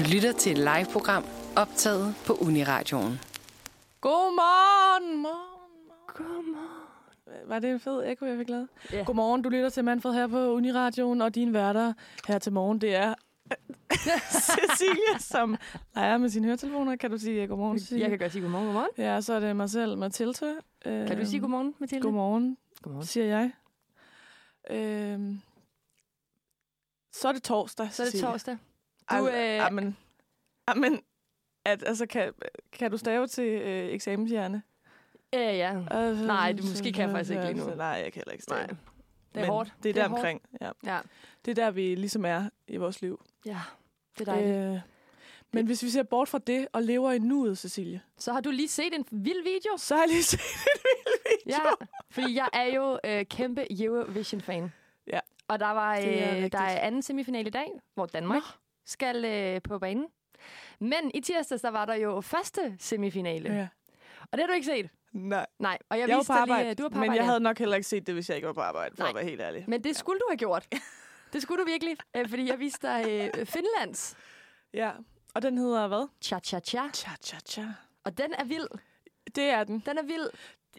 Du lytter til et live-program optaget på Uniradioen. Godmorgen! Morgen, Godmorgen. Var det en fed ekko, jeg fik lavet? Ja. Godmorgen, du lytter til Manfred her på Uniradioen, og din værter her til morgen, det er Cecilia, som leger med sine høretelefoner. Kan du sige godmorgen, Cecilia? Jeg kan godt sige godmorgen, godmorgen. Ja, så er det mig selv, Mathilde. Øhm, Kan du sige godmorgen, Mathilde? Godmorgen, Godmorgen. siger jeg. Øhm, så er det torsdag, Så er det Cecilia. torsdag. Du, Du, øh, amen, amen, at, altså, kan, kan du stave til øh, eksamenshjerne? Ja, ja. Øh, Nej, det måske kan jeg faktisk ikke lige nu. Nej, jeg kan heller ikke stave. Nej. Det er Men hårdt. Det er der omkring. Ja. Ja. Det er der, vi ligesom er i vores liv. Ja, det er dejligt. Øh, men hvis vi ser bort fra det og lever i nuet, Cecilie, Så har du lige set en vild video? så har jeg lige set en vild video. Ja, fordi jeg er jo øh, kæmpe Eurovision-fan. Ja. Og der var Det er øh, der er anden semifinal i dag, hvor Danmark. Skal øh, på banen. Men i tirsdags, der var der jo første semifinale. Ja. Og det har du ikke set? Nej, Nej. Og jeg, jeg, jeg var viste på arbejde, lige, øh, du var på men arbejde. jeg ja. havde nok heller ikke set det, hvis jeg ikke var på arbejde, for Nej. at være helt ærlig. Men det skulle du have gjort. Det skulle du virkelig, øh, fordi jeg viste dig øh, Finlands Ja, og den hedder hvad? Cha-Cha-Cha. Cha-cha-cha. Og den er vild. Det er den. Den er vild.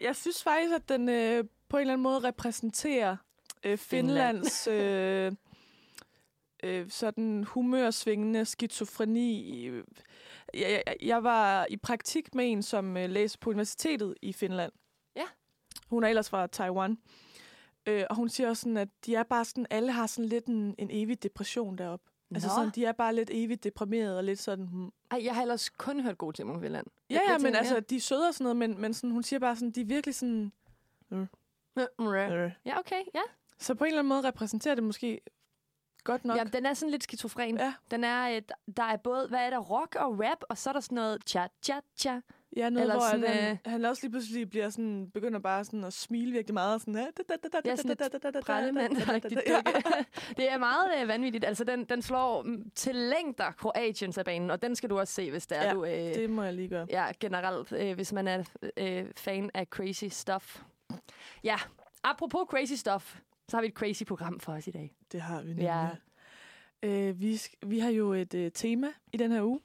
Jeg synes faktisk, at den øh, på en eller anden måde repræsenterer øh, Finlands øh, øh, sådan humørsvingende skizofreni. Jeg, jeg, jeg var i praktik med en, som øh, læser på universitetet i Finland. Ja. Hun er ellers fra Taiwan. Øh, og hun siger også sådan, at de er bare sådan, alle har sådan lidt en, en evig depression deroppe. Altså Nå. sådan, de er bare lidt evigt deprimeret og lidt sådan, hmm, Ej, jeg har ellers kun hørt gode ting om Finland. Ja, ja, men altså, de er søde og sådan noget, men, men sådan, hun siger bare sådan, de er virkelig sådan... Ja. Ja, okay. Ja. Så på en eller anden måde repræsenterer det måske godt nok. ja, den er sådan lidt skizofren. Ja. Den er, øh, der er både, hvad er der, rock og rap, og så er der sådan noget cha-cha-cha. ja, noget, eller hvor sådan, sådan, øh, han, han også lige pludselig bliver sådan, begynder bare sådan at smile virkelig meget. Sådan, ja, Ja, sådan et Brændemandt Ja. Det er meget øh, vanvittigt. Altså, den, den slår mm, til længder Kroatiens af banen, og den skal du også se, hvis det er, Ja, du... Øh, Det må jeg lige gøre. Ja, generelt, øh, hvis man er øh, fan af crazy stuff. Ja, apropos crazy stuff, så har vi et crazy program for os i dag. Det har vi nemlig. Ja. Øh, vi, vi har jo et øh, tema i den her uge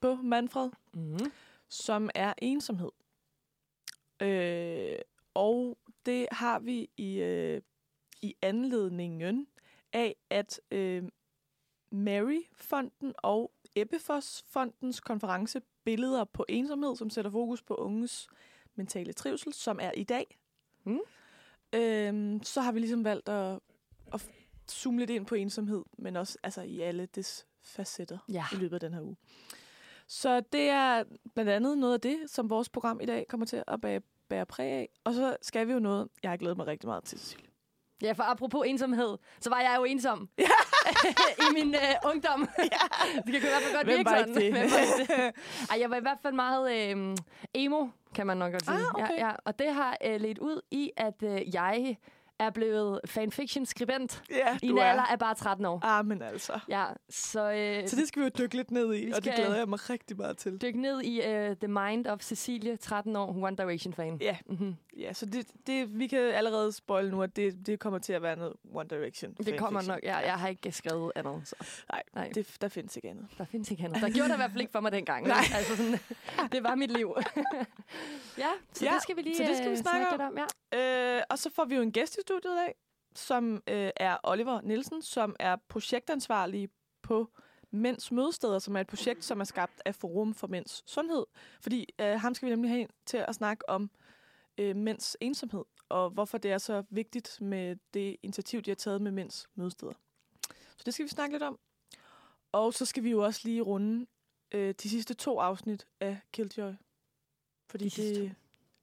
på Manfred, Mm-hmm. som er ensomhed. Øh, og det har vi i, øh, i anledningen af, at øh, Mary-fonden og Ebbefos-fondens konference Billeder på ensomhed, som sætter fokus på unges mentale trivsel, som er i dag. Mm. Øh, så har vi ligesom valgt at, at zoome lidt ind på ensomhed, men også altså, i alle des facetter Ja. i løbet af den her uge. Så det er blandt andet noget af det, som vores program i dag kommer til at bære, bære præg af. Og så skal vi jo noget, jeg har glædet mig rigtig meget til, Cecilie. Ja, for apropos ensomhed, så var jeg jo ensom i min øh, ungdom. det kan i hvert fald godt Hvem virke sådan. det? Hvem var ikke det? Ej, jeg var i hvert fald meget øh, emo, kan man nok godt sige. Ah, okay. ja, ja. Og det har øh, ledt ud i, at øh, jeg er blevet fanfiction-skribent Ja, i en alder af bare 13 år. Ah, men altså. Ja, så, øh, Så det skal vi jo dykke lidt ned i, og det glæder jeg mig rigtig meget til. dyk ned i uh, The Mind of Cecilie, 13 år, One Direction-fan. Ja, Mm-hmm. Ja så det, det, vi kan allerede spoil nu, at det, det kommer til at være noget One Direction. Det kommer nok. Ja, jeg har ikke skrevet andet. Så. Nej, Nej. Det, der findes ikke andet. Der findes ikke andet. Der gjorde det i hvert fald ikke for mig dengang. Nej. Altså sådan, det var mit liv. ja, så Ja, det skal vi lige så det skal vi øh, snakke lidt om. Ja. Øh, og så får vi jo en gæst i studiet i dag, som øh, er Oliver Nielsen, som er projektansvarlig på Mænds Mødesteder, som er et projekt, som er skabt af Forum for Mænds Sundhed. Fordi øh, ham skal vi nemlig have ind til at snakke om øh, mænds ensomhed, og hvorfor det er så vigtigt med det initiativ, de har taget med Mænds Mødesteder. Så det skal vi snakke lidt om. Og så skal vi jo også lige runde øh, de sidste to afsnit af Killjoy. Fordi De sidste det,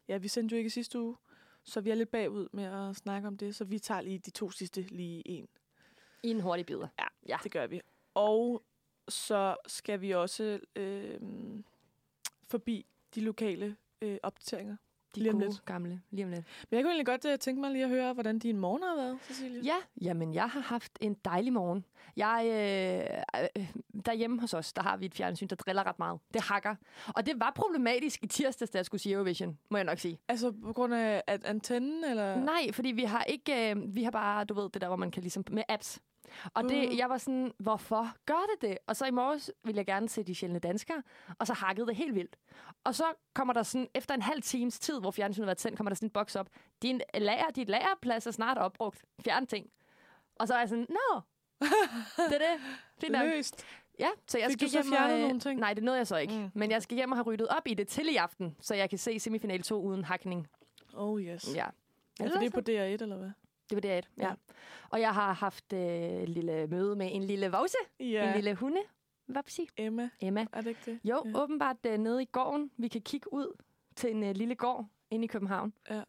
ja, vi sendte jo ikke sidste uge, så vi er lidt bagud med at snakke om det. Så vi tager lige de to sidste lige en. I en hurtig bider. Ja, Ja. det gør vi. Og så skal vi også øh, forbi de lokale øh, opdateringer. De Lige om gode lidt. gamle. Lige om lidt. Men jeg kunne egentlig godt uh, tænke mig lige at høre, hvordan din morgen har været, Cecilie. Ja, jamen jeg har haft en dejlig morgen. Jeg, øh, øh, derhjemme hos os, der har vi et fjernsyn, der driller ret meget. Det hakker. Og det var problematisk i tirsdags, da jeg skulle sige Eurovision, må jeg nok sige. Altså på grund af at antennen, eller? Nej, fordi vi har ikke, øh, vi har bare, du ved, det der, hvor man kan ligesom, med apps. Og det, Uh. jeg var sådan, hvorfor gør det det? Og så i morges ville jeg gerne se De Sjældne Danskere, og så hakkede det helt vildt. Og så kommer der sådan, efter en halv times tid, hvor fjernsynet været tændt, kommer der sådan en boks op. Din lager, dit lagerplads er snart opbrugt. Fjern ting. Og så er jeg sådan, nå, det er det. Fint nok. Løst. Ja, så jeg Fik skal hjem og, øh, nogle ting? Nej, det nåede jeg så ikke. Mm. Mm. Men jeg skal hjem og have ryddet op i det til i aften, så jeg kan se semifinal 2 uden hakning. Oh yes. Ja. For det er på DR1, eller hvad? Det var det, ja. Ja. Og jeg har haft øh, et lille møde med en lille vause, Ja. en lille hunde. Hvad vil sige? Emma, Emma. er det ikke det? Jo, Ja. åbenbart øh, nede i gården. Vi kan kigge ud til en øh, lille gård inde i København. Ja.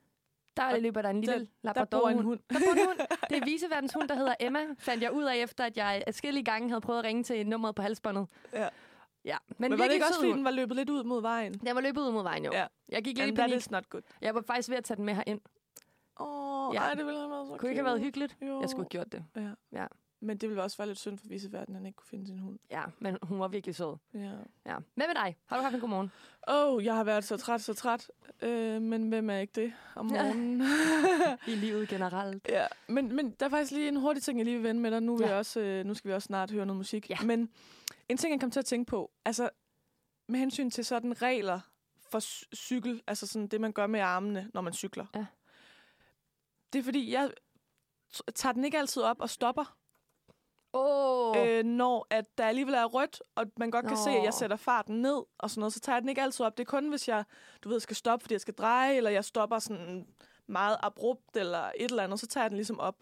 Der Og løber der en lille Der, der labrador bor en hund. Der bor en hund. Det er viseverdens hund, der hedder Emma. Fandt jeg ud af, efter at jeg adskillige gange havde prøvet at ringe til nummeret på halsbåndet. Ja. Ja, men, Men var det ikke også, fordi den var løbet lidt ud mod vejen? Den var løbet ud mod vejen, jo. Ja. Jeg gik lidt i And that panik. is not good. Jeg var faktisk ved at tage den med herind. Åh, oh, Ja. ej, det ville have været så Kunne det ikke have været cute. hyggeligt? Jo. Jeg skulle have gjort det. Ja. Ja. Men det ville også være lidt synd for viseverden, at han ikke kunne finde sin hund. Ja, men hun var virkelig sød. Ja. Ja. Hvad med dig? Har du haft en god morgen? Åh, oh, jeg har været så træt, så træt. Øh, men hvem er ikke det om morgenen? I livet generelt. ja. Men, men der er faktisk lige en hurtig ting, jeg lige vil vende med dig. Nu, vil Ja. jeg også, øh, nu skal vi også snart høre noget musik. Ja. Men en ting, jeg kom til at tænke på. Altså, med hensyn til sådan regler for cy- cykel, altså sådan det, man gør med armene, når man cykler. Ja. Det er fordi, jeg tager den ikke altid op og stopper. Oh. øh, når at der alligevel er rødt, og man godt kan Nå. se, at jeg sætter farten ned og sådan noget, så tager jeg den ikke altid op. Det er kun, hvis jeg, du ved, skal stoppe, fordi jeg skal dreje, eller jeg stopper sådan meget abrupt, eller et eller andet, så tager jeg den ligesom op.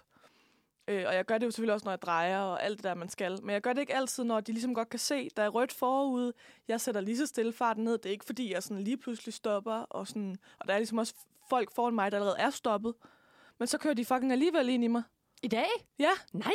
Øh, og jeg gør det jo selvfølgelig også, når jeg drejer og alt det der, man skal. Men jeg gør det ikke altid, når de ligesom godt kan se, der er rødt forude. Jeg sætter lige så stille farten ned. Det er ikke, fordi jeg sådan lige pludselig stopper. Og, sådan, og der er ligesom også folk foran mig, der allerede er stoppet. Men så kører de fucking alligevel ind i mig. I dag? Ja. Nej.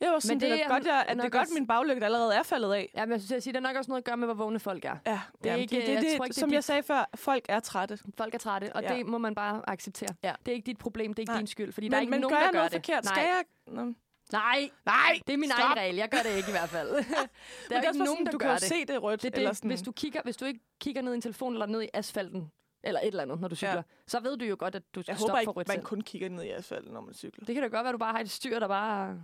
Jeg var sådan, Men det, det det er godt, jeg, at det er godt, også- min baglygte allerede er faldet af. Ja, men jeg synes, at det er nok også noget at gøre med, hvor vågne folk er. Ja, Det er jamen, ikke- det, det, jeg det, tror ikke, det som jeg dit- sagde før, folk er trætte. Folk er trætte, og Ja. det må man bare acceptere. Ja. Det er ikke dit problem, det er ikke Nej. din skyld, fordi Men, der er ikke men nogen, gør der jeg gør noget det. forkert? Nej. Skal jeg? Nå. Nej, Nej! det er min Stop! egen regel. Jeg gør det ikke i hvert fald. der Men er, det er ikke nogen, sådan, der du gør kan det. se det rødt. det, er eller det. sådan. Hvis, du kigger, hvis du ikke kigger ned i en telefon eller ned i asfalten, eller et eller andet, når du cykler, Ja. så ved du jo godt, at du skal jeg stoppe håber for rødt man selv. kun kigger ned i asfalten, når man cykler. Det kan da godt være, at du bare har et styr, der bare...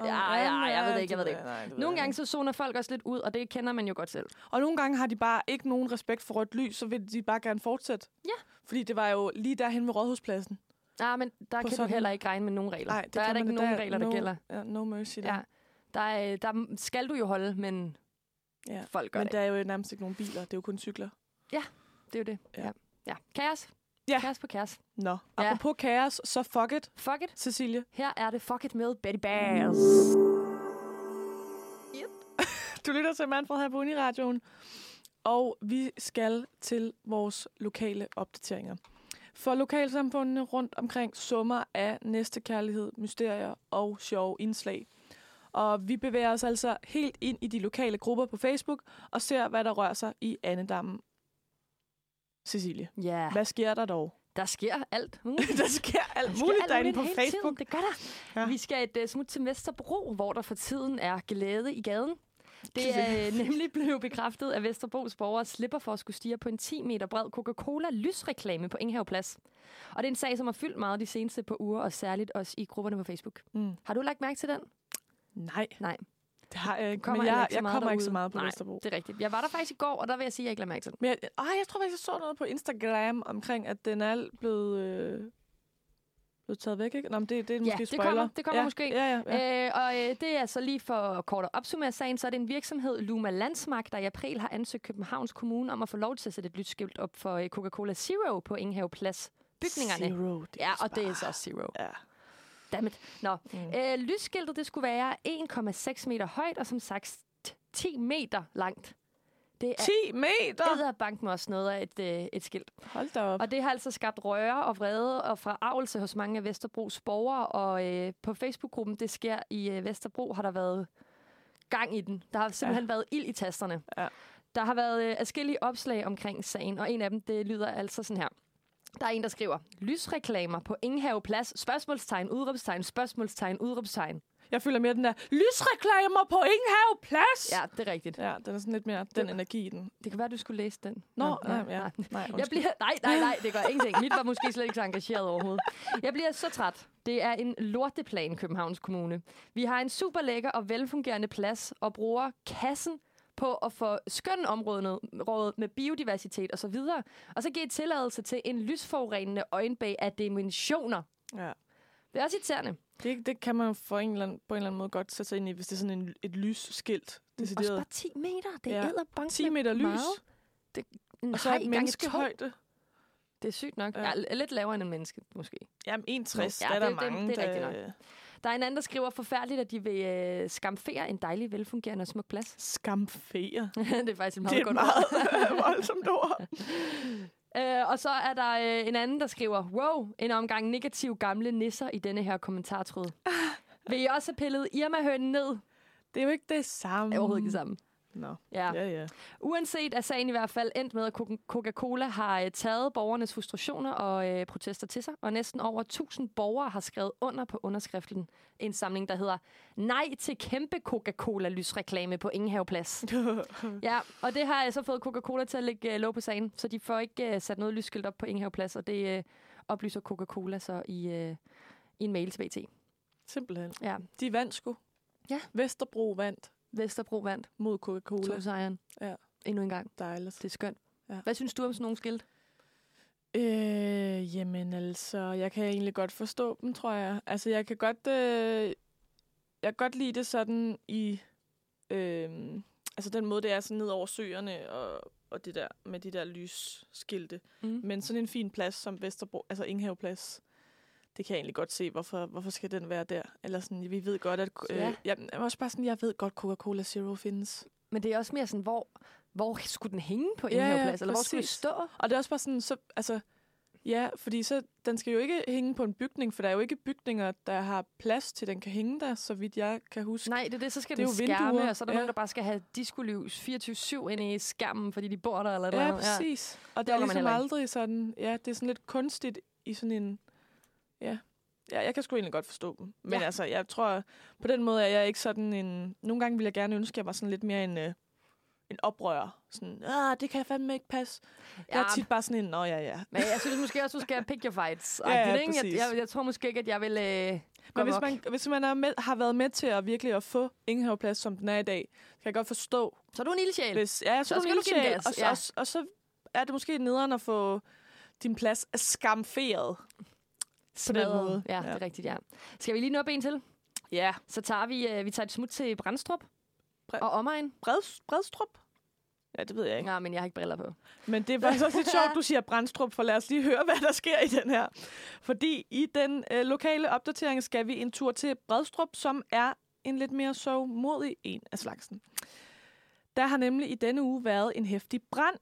Åh, Ja, ja, jeg ved det ikke, jeg ved det ikke. nej, det ved Nogle gange så zoner folk også lidt ud, og det kender man jo godt selv. Og nogle gange har de bare ikke nogen respekt for rødt lys, så vil de bare gerne fortsætte. Ja. Fordi det var jo lige derhen ved Rådhuspladsen. Nej, men der kan sådan- du heller ikke regne med nogen regler. Nej, det der er der ikke nogen Der er regler, der no, gælder. Ja, no mercy der. Ja. Der, er, der skal du jo holde, men Ja. folk gør Men det. der er jo nærmest ikke nogen biler. Det er jo kun cykler. Det er jo det. Ja. Ja. Ja. Kaos. Ja. Kaos på kaos. Nå. Ja. Apropos kaos, så fuck it, Fuck it. Cecilie. Her er det Fuck it med Betty Bears. Du lytter til Manfred her på Uniradioen. Og vi skal til vores lokale opdateringer. For lokalsamfundene rundt omkring summer af næstekærlighed, mysterier og sjove indslag. Og vi bevæger os altså helt ind i de lokale grupper på Facebook og ser, hvad der rører sig i Annedammen. Cecilie, Ja, hvad sker der dog? der sker alt muligt. der sker alt Der sker muligt alt derinde muligt på Facebook. Tiden. Det gør der. Ja. Vi skal et uh, smut til Vesterbro, hvor der for tiden er glæde i gaden. Det er øh, nemlig blevet bekræftet, at Vesterbros borgere slipper for at skulle stige på en 10 meter bred Coca-Cola-lysreklame på Ingehaveplads. Og det er en sag, som har fyldt meget de seneste par uger, og særligt også i grupperne på Facebook. Mm. Har du lagt mærke til den? Nej, Nej. Det har jeg ikke. Kommer Men jeg, ikke så jeg meget kommer ikke så derude. meget på Nej, Vesterbro. Det er rigtigt. Jeg var der faktisk i går, og der vil jeg sige, at jeg ikke lagde mærke til den. Men jeg, ej, jeg tror faktisk, jeg så noget på Instagram omkring, at den er blevet, øh, blevet taget væk, ikke? Nå, men det, det er Ja, måske det spoiler. kommer- det kommer ja, måske. Ja, ja, ja. Øh, og øh, det er så lige for kort at opsummere sagen, så er det en virksomhed, Luma Landsmark, der i april har ansøgt Københavns Kommune om at få lov til at sætte et lysskilt op for øh, Coca-Cola Zero på Ingenhave Plads bygningerne. Zero, det Ja, også og det er så Zero. Ja. Dammit. Nå, Mm. øh, lysskiltet det skulle være 1,6 meter højt og som sagt 10 meter langt. Det er 10 meter! æder bank med også noget af et, øh, et skilt. Hold da op. Og det har altså skabt røre og vrede og forarvelse hos mange af Vesterbros borgere. Og øh, på Facebook-gruppen Det sker i øh, Vesterbro har der været gang i den. Der har simpelthen ja. været ild i tasterne. Ja. Der har været øh, adskillige opslag omkring sagen, og en af dem det lyder altså sådan her. Der er en, der skriver, lysreklamer på Ingenhave Plads, spørgsmålstegn, udråbstegn, spørgsmålstegn, udråbstegn. Jeg føler mere den der, lysreklamer på Ingenhav Plads! Ja, det er rigtigt. Ja, den er sådan lidt mere den Det- energi i den. Det kan være, du skulle læse den. Nå, nej, ja. Nej, Jeg undskyld. bliver... Nej, nej, nej, det gør ingenting. Mit var måske slet ikke så engageret overhovedet. Jeg bliver så træt. Det er en lorteplan, Københavns Kommune. Vi har en super lækker og velfungerende plads, og bruger kassen på at få skøn området råd med biodiversitet osv. Og så give tilladelse til en lysforurenende øjenbag af dimensioner. Ja. Det er også irriterende. Det, det kan man for en eller anden, på en eller anden måde godt sætte sig ind i, hvis det er sådan en, et lysskilt. Også Decideret. bare 10 meter. Det er ja. 10 meter lys, Meget. En og så et menneskehøjde. Det er sygt nok. Ja. Ja, lidt lavere end en menneske, måske. Jamen, 1,60, Ja, der er det- der det- mange, det er rigtigt der... Der er en anden, der skriver forfærdeligt, at de vil øh, skamfere en dejlig, velfungerende og smuk plads. Skamfere. det er faktisk et meget Det er godt meget ord. voldsomt ord. Øh, og så er der øh, en anden, der skriver, wow, en omgang negativ gamle nisser i denne her kommentartråd. Vil I også have pillet Irma-hønen ned? Det er jo ikke det samme. Det er overhovedet ikke sammen. Nå, Ja. ja, ja. Uanset er sagen i hvert fald endt med, at Coca- Coca-Cola har øh, taget borgernes frustrationer og øh, protester til sig, og næsten over 1000 borgere har skrevet under på underskriften. En samling, der hedder Nej til kæmpe Coca-Cola-lysreklame på Ingenhaveplads. ja, og det har jeg så fået Coca-Cola til at lægge øh, lov på sagen, så de får ikke øh, sat noget lysskilt op på Ingenhaveplads, og det øh, oplyser Coca-Cola så i, øh, i en mail til BT. Simpelthen. Ja, De vandt sgu. Ja. Vesterbro vandt Vesterbro vandt mod Coca-Cola. to sejren. Ja. Endnu en gang. Dejligt. Det er skønt. Ja. Hvad synes du om sådan nogle skilt? Øh, jamen altså, jeg kan egentlig godt forstå dem, tror jeg. Altså, jeg kan godt, øh, jeg kan godt lide det sådan i, øh, altså den måde, det er sådan ned over søerne og, og det der med de der lysskilte. Mm. Men sådan en fin plads som Vesterbro, altså Ingehaveplads, det kan jeg egentlig godt se, hvorfor, hvorfor skal den være der? Eller sådan, vi ved godt, at... Øh, Ja. jeg, er også bare sådan, jeg ved godt, Coca-Cola Zero findes. Men det er også mere sådan, hvor, hvor skulle den hænge på Ja, ja, ja, Ingehaveplads? eller hvor skulle præcis. stå? Og det er også bare sådan, så, altså, ja, fordi så, den skal jo ikke hænge på en bygning, for der er jo ikke bygninger, der har plads til, den kan hænge der, så vidt jeg kan huske. Nej, det er det. Så skal Det den skærme, vinduer. og så er der Ja. nogen, der bare skal have diskolys 24-7 ind i skærmen, fordi de bor der eller Ja, noget. præcis. Og det Det er ligesom aldrig sådan, ja, det er sådan lidt kunstigt i sådan en, ja. Ja, jeg kan sgu egentlig godt forstå dem. Men Ja. altså, jeg tror, på den måde er jeg ikke sådan en... Nogle gange vil jeg gerne ønske, at jeg var sådan lidt mere en, øh, en oprører. Sådan, ah, det kan fandme ikke passe. Ja. Jeg er tit bare sådan en, nå ja, ja. Men jeg synes måske også, du skal pick your fights. Ja, ja, ikke? Jeg, jeg, jeg, tror måske ikke, at jeg vil øh, Men hvis man, hvis man er med, har været med til at virkelig at få Ingehaveplads, som den er i dag, kan jeg godt forstå, Så er du en ildsjæl. hvis... Ja, så, Så skal du give den sjæl, gas, og, ja. og, og, så er det måske nederen at få din plads skamferet. På den Smadret. måde. Ja, Ja. det er rigtigt, ja. Skal vi lige nå op en til? Ja. Så tager vi, øh, vi tager et smut til Brandstrup Bre- og omegn. Bred, Bredstrup? Ja, det ved jeg ikke. Ja, men jeg har ikke briller på. Men det er faktisk også lidt sjovt, du siger Brandstrup, for lad os lige høre, hvad der sker i den her. Fordi i den øh, lokale opdatering skal vi en tur til Bredstrup, som er en lidt mere sovmodig en af slagsen. Der har nemlig i denne uge været en hæftig brand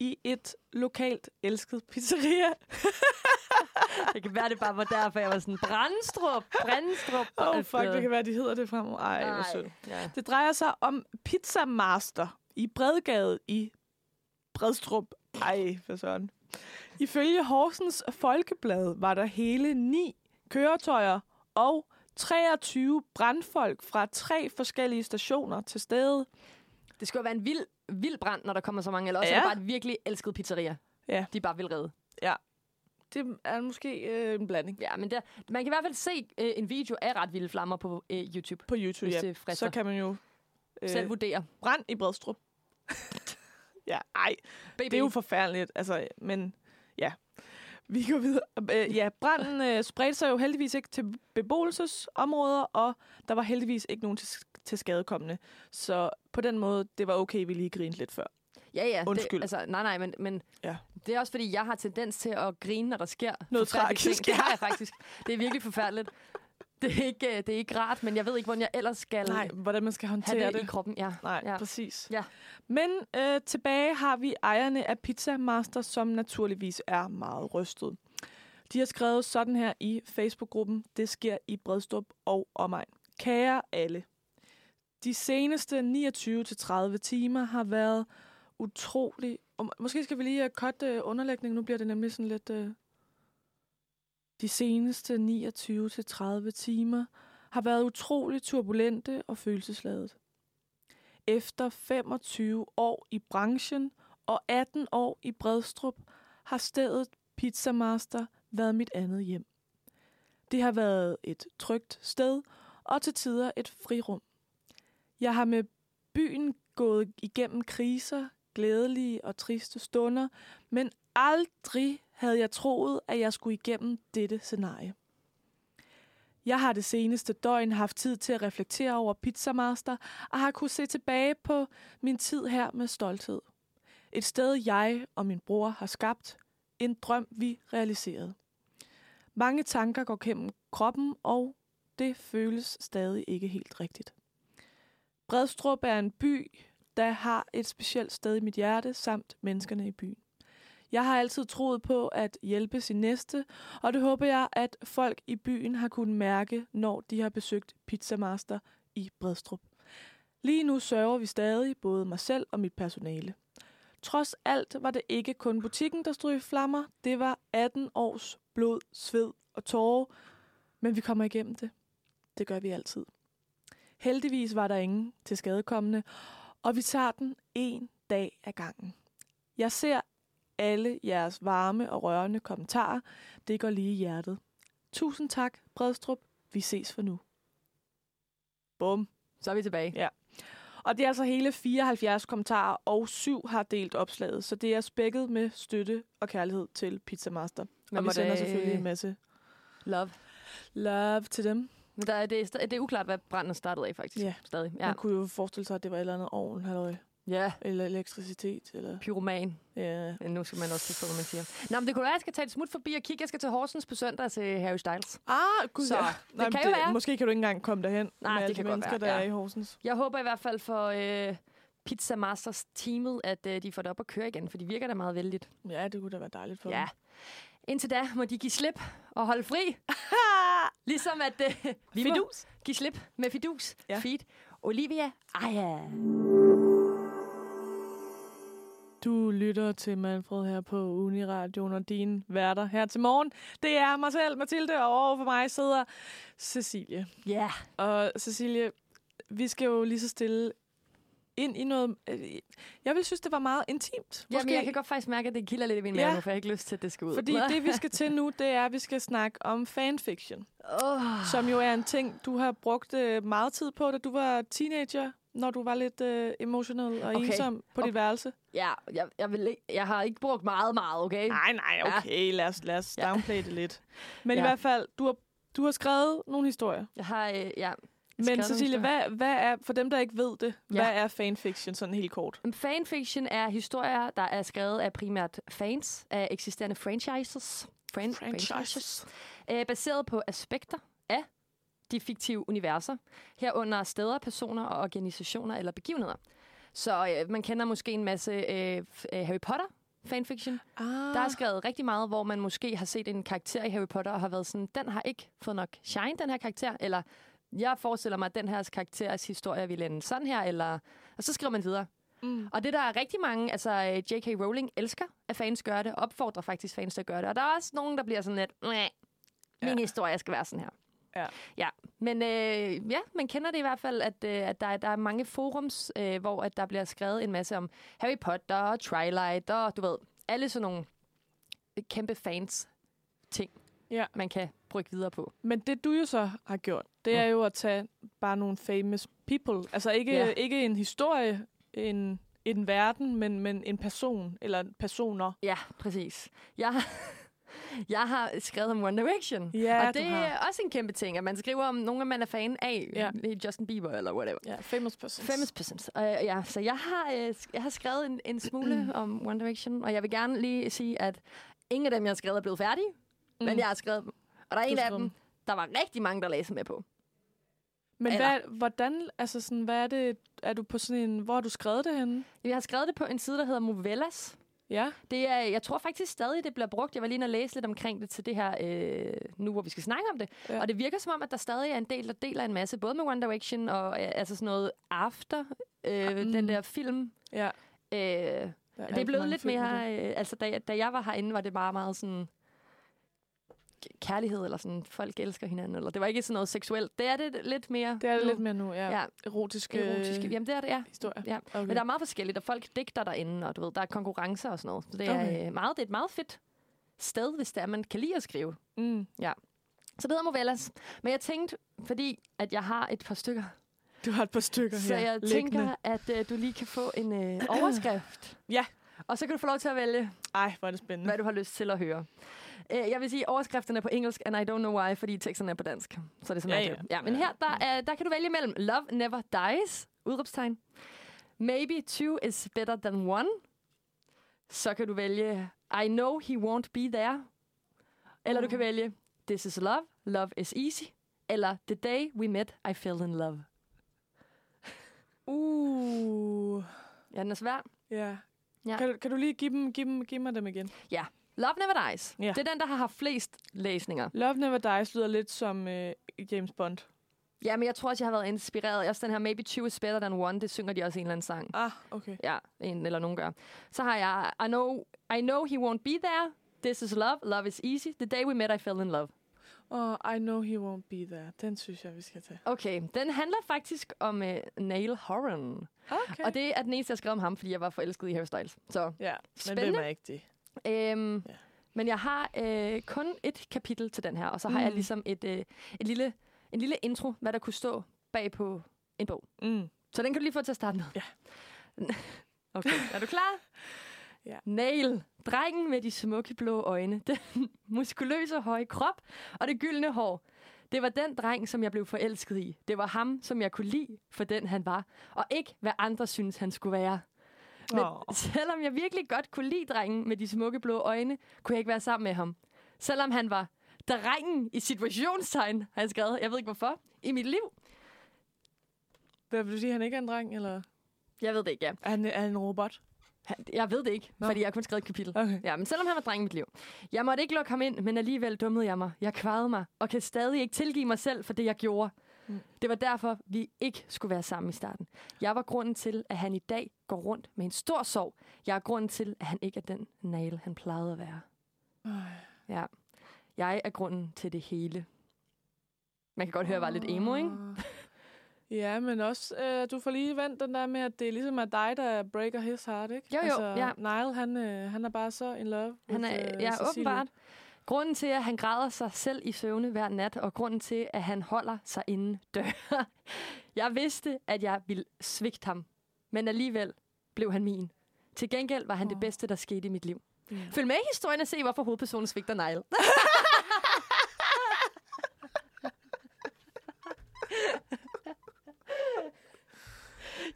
i et lokalt elsket pizzeria. Det kan være, det bare var derfor, jeg var sådan, Brandstrup, Brandstrup. Åh, oh, fuck, øh, det kan være, de hedder det fremover. Ej, hvor nej. synd. Ja. Det drejer sig om Pizza Master i Bredgade i Bredstrup. Ej, for sådan. Ifølge Horsens Folkeblad var der hele ni køretøjer og 23 brandfolk fra tre forskellige stationer til stede. Det skal jo være en vild, vild brand, når der kommer så mange. Eller også Ja. er det bare et virkelig elsket pizzeria. Ja. De bare vil redde. Det er måske øh, en blanding Ja, men der, man kan i hvert fald se øh, en video af ret vilde flammer på øh, YouTube. på YouTube. Ja. Så kan man jo øh, Selv vurdere. brand i Bredstrup. ja, ej, BB. Det er jo forfærdeligt, altså, men ja. Vi går videre. Øh, ja, branden øh, spredte sig jo heldigvis ikke til beboelsesområder, og der var heldigvis ikke nogen til, til skadekommende. Så på den måde, det var okay, vi lige grinede lidt før. Ja, ja. Undskyld. Det, altså, nej, nej, men, men Ja. det er også, fordi jeg har tendens til at grine, når der sker Noget tragisk, Ting. Det har jeg faktisk. Det er virkelig forfærdeligt. Det er, ikke, øh, det er ikke rart, men jeg ved ikke, hvordan jeg ellers skal Nej, hvordan man skal have håndtere det, det. i kroppen. Ja. Nej, Ja. præcis. Ja. Men øh, tilbage har vi ejerne af Pizza Master, som naturligvis er meget rystet. De har skrevet sådan her i Facebook-gruppen, det sker i Bredstrup og omegn. Kære alle, de seneste 29-30 timer har været utrolig... Og måske skal vi lige uh, cutte uh, underlægningen, nu bliver det nemlig sådan lidt... Uh, de seneste 29-30 timer har været utroligt turbulente og følelsesladet. Efter 25 år i branchen og 18 år i Bredstrup har stedet Pizzamaster været mit andet hjem. Det har været et trygt sted og til tider et frirum. Jeg har med byen gået igennem kriser, glædelige og triste stunder, men aldrig havde jeg troet, at jeg skulle igennem dette scenarie. Jeg har det seneste døgn haft tid til at reflektere over Pizza Master, og har kunne se tilbage på min tid her med stolthed. Et sted, jeg og min bror har skabt. En drøm, vi realiserede. Mange tanker går gennem kroppen, og det føles stadig ikke helt rigtigt. Bredstrup er en by, der har et specielt sted i mit hjerte, samt menneskerne i byen. Jeg har altid troet på at hjælpe sin næste, og det håber jeg, at folk i byen har kunnet mærke, når de har besøgt Pizza Master i Bredstrup. Lige nu sørger vi stadig, både mig selv og mit personale. Trods alt var det ikke kun butikken, der stod i flammer. Det var 18 års blod, sved og tårer. Men vi kommer igennem det. Det gør vi altid. Heldigvis var der ingen til skadekommende, og vi tager den en dag ad gangen. Jeg ser alle jeres varme og rørende kommentarer. Det går lige i hjertet. Tusind tak, Bredstrup. Vi ses for nu. Bum. Så er vi tilbage. Ja. Og det er altså hele 74 kommentarer, og syv har delt opslaget. Så det er spækket med støtte og kærlighed til Pizza Master. Men og vi sender selvfølgelig en masse Love. love til dem. Men der er, det, er, det er uklart, hvad branden startede af, faktisk. Ja. Stadig. Ja. Man kunne jo forestille sig, at det var et eller andet ovn, halløj, ja. eller elektricitet. Eller, Pyroman. ja. Nu skal man også forstå, hvad man siger. Nå, men det kunne være, at jeg skal tage et smut forbi og kigge. Jeg skal til Horsens på søndag til Harry Styles. Ah, gud, Så, ja. det men kan jo være. Måske kan du ikke engang komme derhen Nej, med det alle kan de godt mennesker, være, der ja. er i Horsens. Jeg håber i hvert fald for øh, Pizza Masters teamet, at øh, de får det op at køre igen, for de virker da meget vældigt. Ja, det kunne da være dejligt for Ja. dem. Indtil da må de give slip og holde fri. ligesom at øh, vi må Fidus. give slip med Fidus. Ja. Feed. Olivia Aya. Du lytter til Manfred her på Uniradioen og dine værter her til morgen. Det er mig selv, Mathilde, og over for mig sidder Cecilie. Ja. Yeah. Og Cecilie, vi skal jo lige så stille ind i noget... øh, Jeg vil synes, det var meget intimt. Jamen, jeg kan godt faktisk mærke, at det kilder lidt i min Ja. mave, nu, for jeg har ikke lyst til, at det skal ud. Fordi det, vi skal til nu, det er, at vi skal snakke om fanfiction. Oh. Som jo er en ting, du har brugt øh, meget tid på, da du var teenager, når du var lidt øh, emotional og Okay. ensom på dit Okay. værelse. Ja, jeg, jeg, vil ikke, jeg har ikke brugt meget, meget, okay? Nej, nej, Ja. okay. Lad os, lad os Ja. downplay det lidt. Men i Ja. hvert fald, du har, du har skrevet nogle historier. Jeg har, øh, ja. Men Cecilie, hvad, hvad er, for dem, der ikke ved det, Ja. hvad er fanfiction sådan helt kort? Fanfiction er historier, der er skrevet af primært fans af eksisterende franchises. Fran- franchises. Øh, baseret på aspekter de fiktive universer. Herunder steder, personer og organisationer eller begivenheder. Så øh, man kender måske en masse øh, øh, Harry Potter fanfiction. Ah. Der er skrevet rigtig meget, hvor man måske har set en karakter i Harry Potter og har været sådan, den har ikke fået nok shine, den her karakter, eller jeg forestiller mig, at den her karakteres historie vil ende sådan her, eller... Og så skriver man videre. Mm. Og det der er rigtig mange, altså øh, J.K. Rowling elsker, at fans gør det, opfordrer faktisk fans til at gøre det. Og der er også nogen, der bliver sådan lidt, "Næh, min Ja. historie skal være sådan her. Ja. ja. Men øh, ja, man kender det i hvert fald, at, øh, at der, er- der er mange forums, øh, hvor at der bliver skrevet en masse om Harry Potter og Twilight og du ved, alle sådan nogle kæmpe fans ting, Ja. man kan brygge videre på. Men det du jo så har gjort, det er jo at tage bare nogle famous people. Altså ikke, Ja. ikke en historie, en, en verden, men, men en person eller personer. Ja, præcis. Jeg jeg har skrevet om One Direction. Ja, og det er også en kæmpe ting, at man skriver om nogen, man er fan af. Ja. Justin Bieber eller whatever. Ja, famous persons. Famous persons. Uh, ja, så jeg har, uh, jeg har skrevet en, en smule om One Direction, og jeg vil gerne lige sige, at ingen af dem, jeg har skrevet, er blevet færdige, mm. men jeg har skrevet dem. Og der er Du en af dem, der var rigtig mange, der læste med på. Men Eller- hvad, hvordan, altså sådan, hvad er det, er du på sådan en, hvor har du skrevet det henne? Jeg har skrevet det på en side, der hedder Movellas. Ja, Det er, jeg tror faktisk stadig, det bliver brugt. Jeg var lige inde og læse lidt omkring det til det her, øh, nu hvor vi skal snakke om det. Ja. Og det virker som om, at der stadig er en del, der deler en masse, både med One Direction og øh, altså sådan noget After, øh, Mm. mm. den der film. ja. Øh, Der det er blevet lidt mere... Øh, altså, da da jeg var herinde, var det bare meget sådan... kærlighed, eller sådan, folk elsker hinanden, eller det var ikke sådan noget seksuelt. Det er det lidt mere Det er det nu. lidt mere nu, ja. Ja. Erotiske, erotiske. Jamen, det er det, ja. historier. ja. Okay. Men der er meget forskelligt, og folk digter derinde, og du ved, der er konkurrencer og sådan noget. Så det er, Okay. okay. meget, det er et meget fedt sted, hvis det er, man kan lide at skrive. Mm. Så det hedder Movellas. Men jeg tænkte, fordi at jeg har et par stykker, Du har et par stykker så her. jeg liggende. tænker, at øh, du lige kan få en øh, overskrift. Ja. Og så kan du få lov til at vælge, Ej, hvor er det spændende. hvad du har lyst til at høre. Øh, jeg vil sige, at overskriften er på engelsk, and I don't know why, fordi teksten er på dansk. Så det er så Ja, ja. ja, men her, der, er, der kan du vælge mellem Love Never Dies, udråbstegn. Maybe two is better than one. Så kan du vælge I know he won't be there. Eller du kan Mm. vælge This is love, love is easy. Eller The day we met, I fell in love. Uh. Ja, den er svær. Ja. Ja. Kan, du- kan du lige give, dem, give, dem, give mig dem igen? Love Never Dies. Ja. Det er den, der har haft flest læsninger. Love Never Dies lyder lidt som øh, James Bond. Ja, men jeg tror også, jeg har været inspireret. Også den her Maybe Two is better than one, det synger de også i en eller anden sang. Ah, okay. Ja, en eller nogen gør. Så har jeg I know, I know he won't be there. This is love. Love is easy. The day we met, I fell in love. Oh, I know he won't be there. Den synes jeg, vi skal tage. Okay, den handler faktisk om uh, Neil Horan. Okay. Og det er den eneste, jeg skrev om ham, fordi jeg var forelsket i Harry Styles. Så, ja, men spændende. hvem er ikke det? Øhm, Ja. Men jeg har øh, kun et kapitel til den her, og så har Mm. jeg ligesom et, øh, et lille, en lille intro, hvad der kunne stå bag på en bog. Mm. Så den kan du lige få til at starte med. Ja. Okay, er du klar? Ja. Nail. Drengen med de smukke blå øjne, den muskuløse høje krop og det gyldne hår. Det var den dreng, som jeg blev forelsket i. Det var ham, som jeg kunne lide for den, han var. Og ikke, hvad andre synes, han skulle være. Men Åh. selvom jeg virkelig godt kunne lide drengen med de smukke blå øjne, kunne jeg ikke være sammen med ham. Selvom han var drengen i situationstegn, har jeg skrevet. Jeg ved ikke hvorfor. I mit liv. Hvad vil du sige, at han ikke er en dreng, eller Jeg ved det ikke, ja. er han, er han en robot? Jeg ved det ikke, Nå. fordi jeg har kun skrevet et kapitel. Okay. Ja, men selvom han var dreng i mit liv. Jeg måtte ikke lukke ham ind, men alligevel dummede jeg mig. Jeg kvarede mig, og kan stadig ikke tilgive mig selv for det, jeg gjorde. Mm. Det var derfor, vi ikke skulle være sammen i starten. Jeg var grunden til, at han i dag går rundt med en stor sorg. Jeg er grunden til, at han ikke er den nail, han plejede at være. Ej. Ja. Jeg er grunden til det hele. Man kan godt høre, at jeg var lidt emo, ikke? Åh. Ja, men også, øh, du får lige vendt den der med, at det er ligesom er dig, der breaker his heart, ikke? Jo, jo, altså, ja. Niall, han, øh, han er bare så in love Han with, er, øh, ja, Cecilie. åbenbart. Grunden til, at han græder sig selv i søvne hver nat, og grunden til, at han holder sig inden dør. jeg vidste, at jeg ville svigte ham, men alligevel blev han min. Til gengæld var han oh. Det bedste, der skete i mit liv. Ja. Følg med i historien og se, hvorfor hovedpersonen svigter Nile.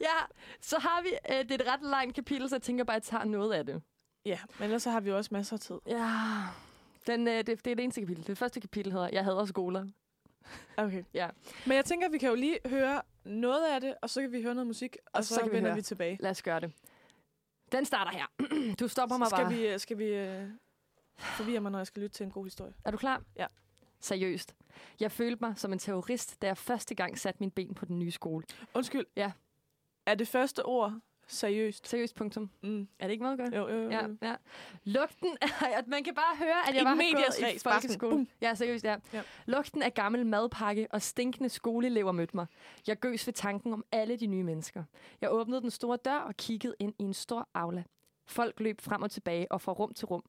ja, så har vi, øh, det er et ret langt kapitel, så jeg tænker bare, at jeg tager noget af det. ja, men ellers så har vi også masser af tid. Ja, den, øh, det, det er det eneste kapitel. Det første kapitel hedder, jeg hader skoler. Okay. Ja. Men jeg tænker, at vi kan jo lige høre noget af det, og så kan vi høre noget musik, og, og så, så kan vi vender høre. vi tilbage. Lad os gøre det. Den starter her. du stopper mig skal bare. vi, øh, skal vi øh, forvirre mig, når jeg skal lytte til en god historie? Er du klar? Ja. Seriøst. Jeg følte mig som en terrorist, da jeg første gang satte min ben på den nye skole. Undskyld. Ja. Er det første ord seriøst? Seriøst, punktum. Mm. Er det ikke meget godt? Jo, jo, jo. Ja, ja. Lugten af, at man kan bare høre, at jeg var gået i folkeskole. Ja, seriøst, ja. Ja. Lugten af gammel madpakke og stinkende skoleelever mødte mig. Jeg gøs ved tanken om alle de nye mennesker. Jeg åbnede den store dør og kiggede ind i en stor aula. Folk løb frem og tilbage og fra rum til rum.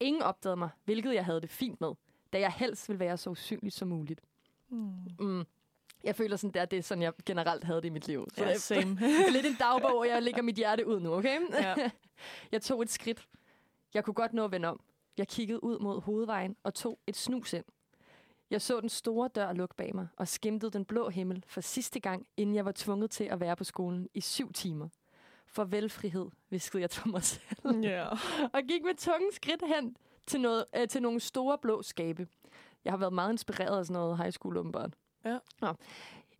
Ingen opdagede mig, hvilket jeg havde det fint med, da jeg helst ville være så usynlig som muligt. Mm. Mm. Jeg føler sådan, der, det er sådan, jeg generelt havde det i mit liv. Så Ja, det er same. lidt en dagbog, og jeg lægger mit hjerte ud nu, okay? Ja. jeg tog et skridt. Jeg kunne godt nå at vende om. Jeg kiggede ud mod hovedvejen og tog et snus ind. Jeg så den store dør lukke bag mig og skimtede den blå himmel for sidste gang, inden jeg var tvunget til at være på skolen i syv timer. Farvel frihed, viskede jeg til mig selv Ja. og gik med tunge skridt hen til, noget, øh, til nogle store blå skabe. Jeg har været meget inspireret af sådan noget high school, åbenbart. Ja. Nå.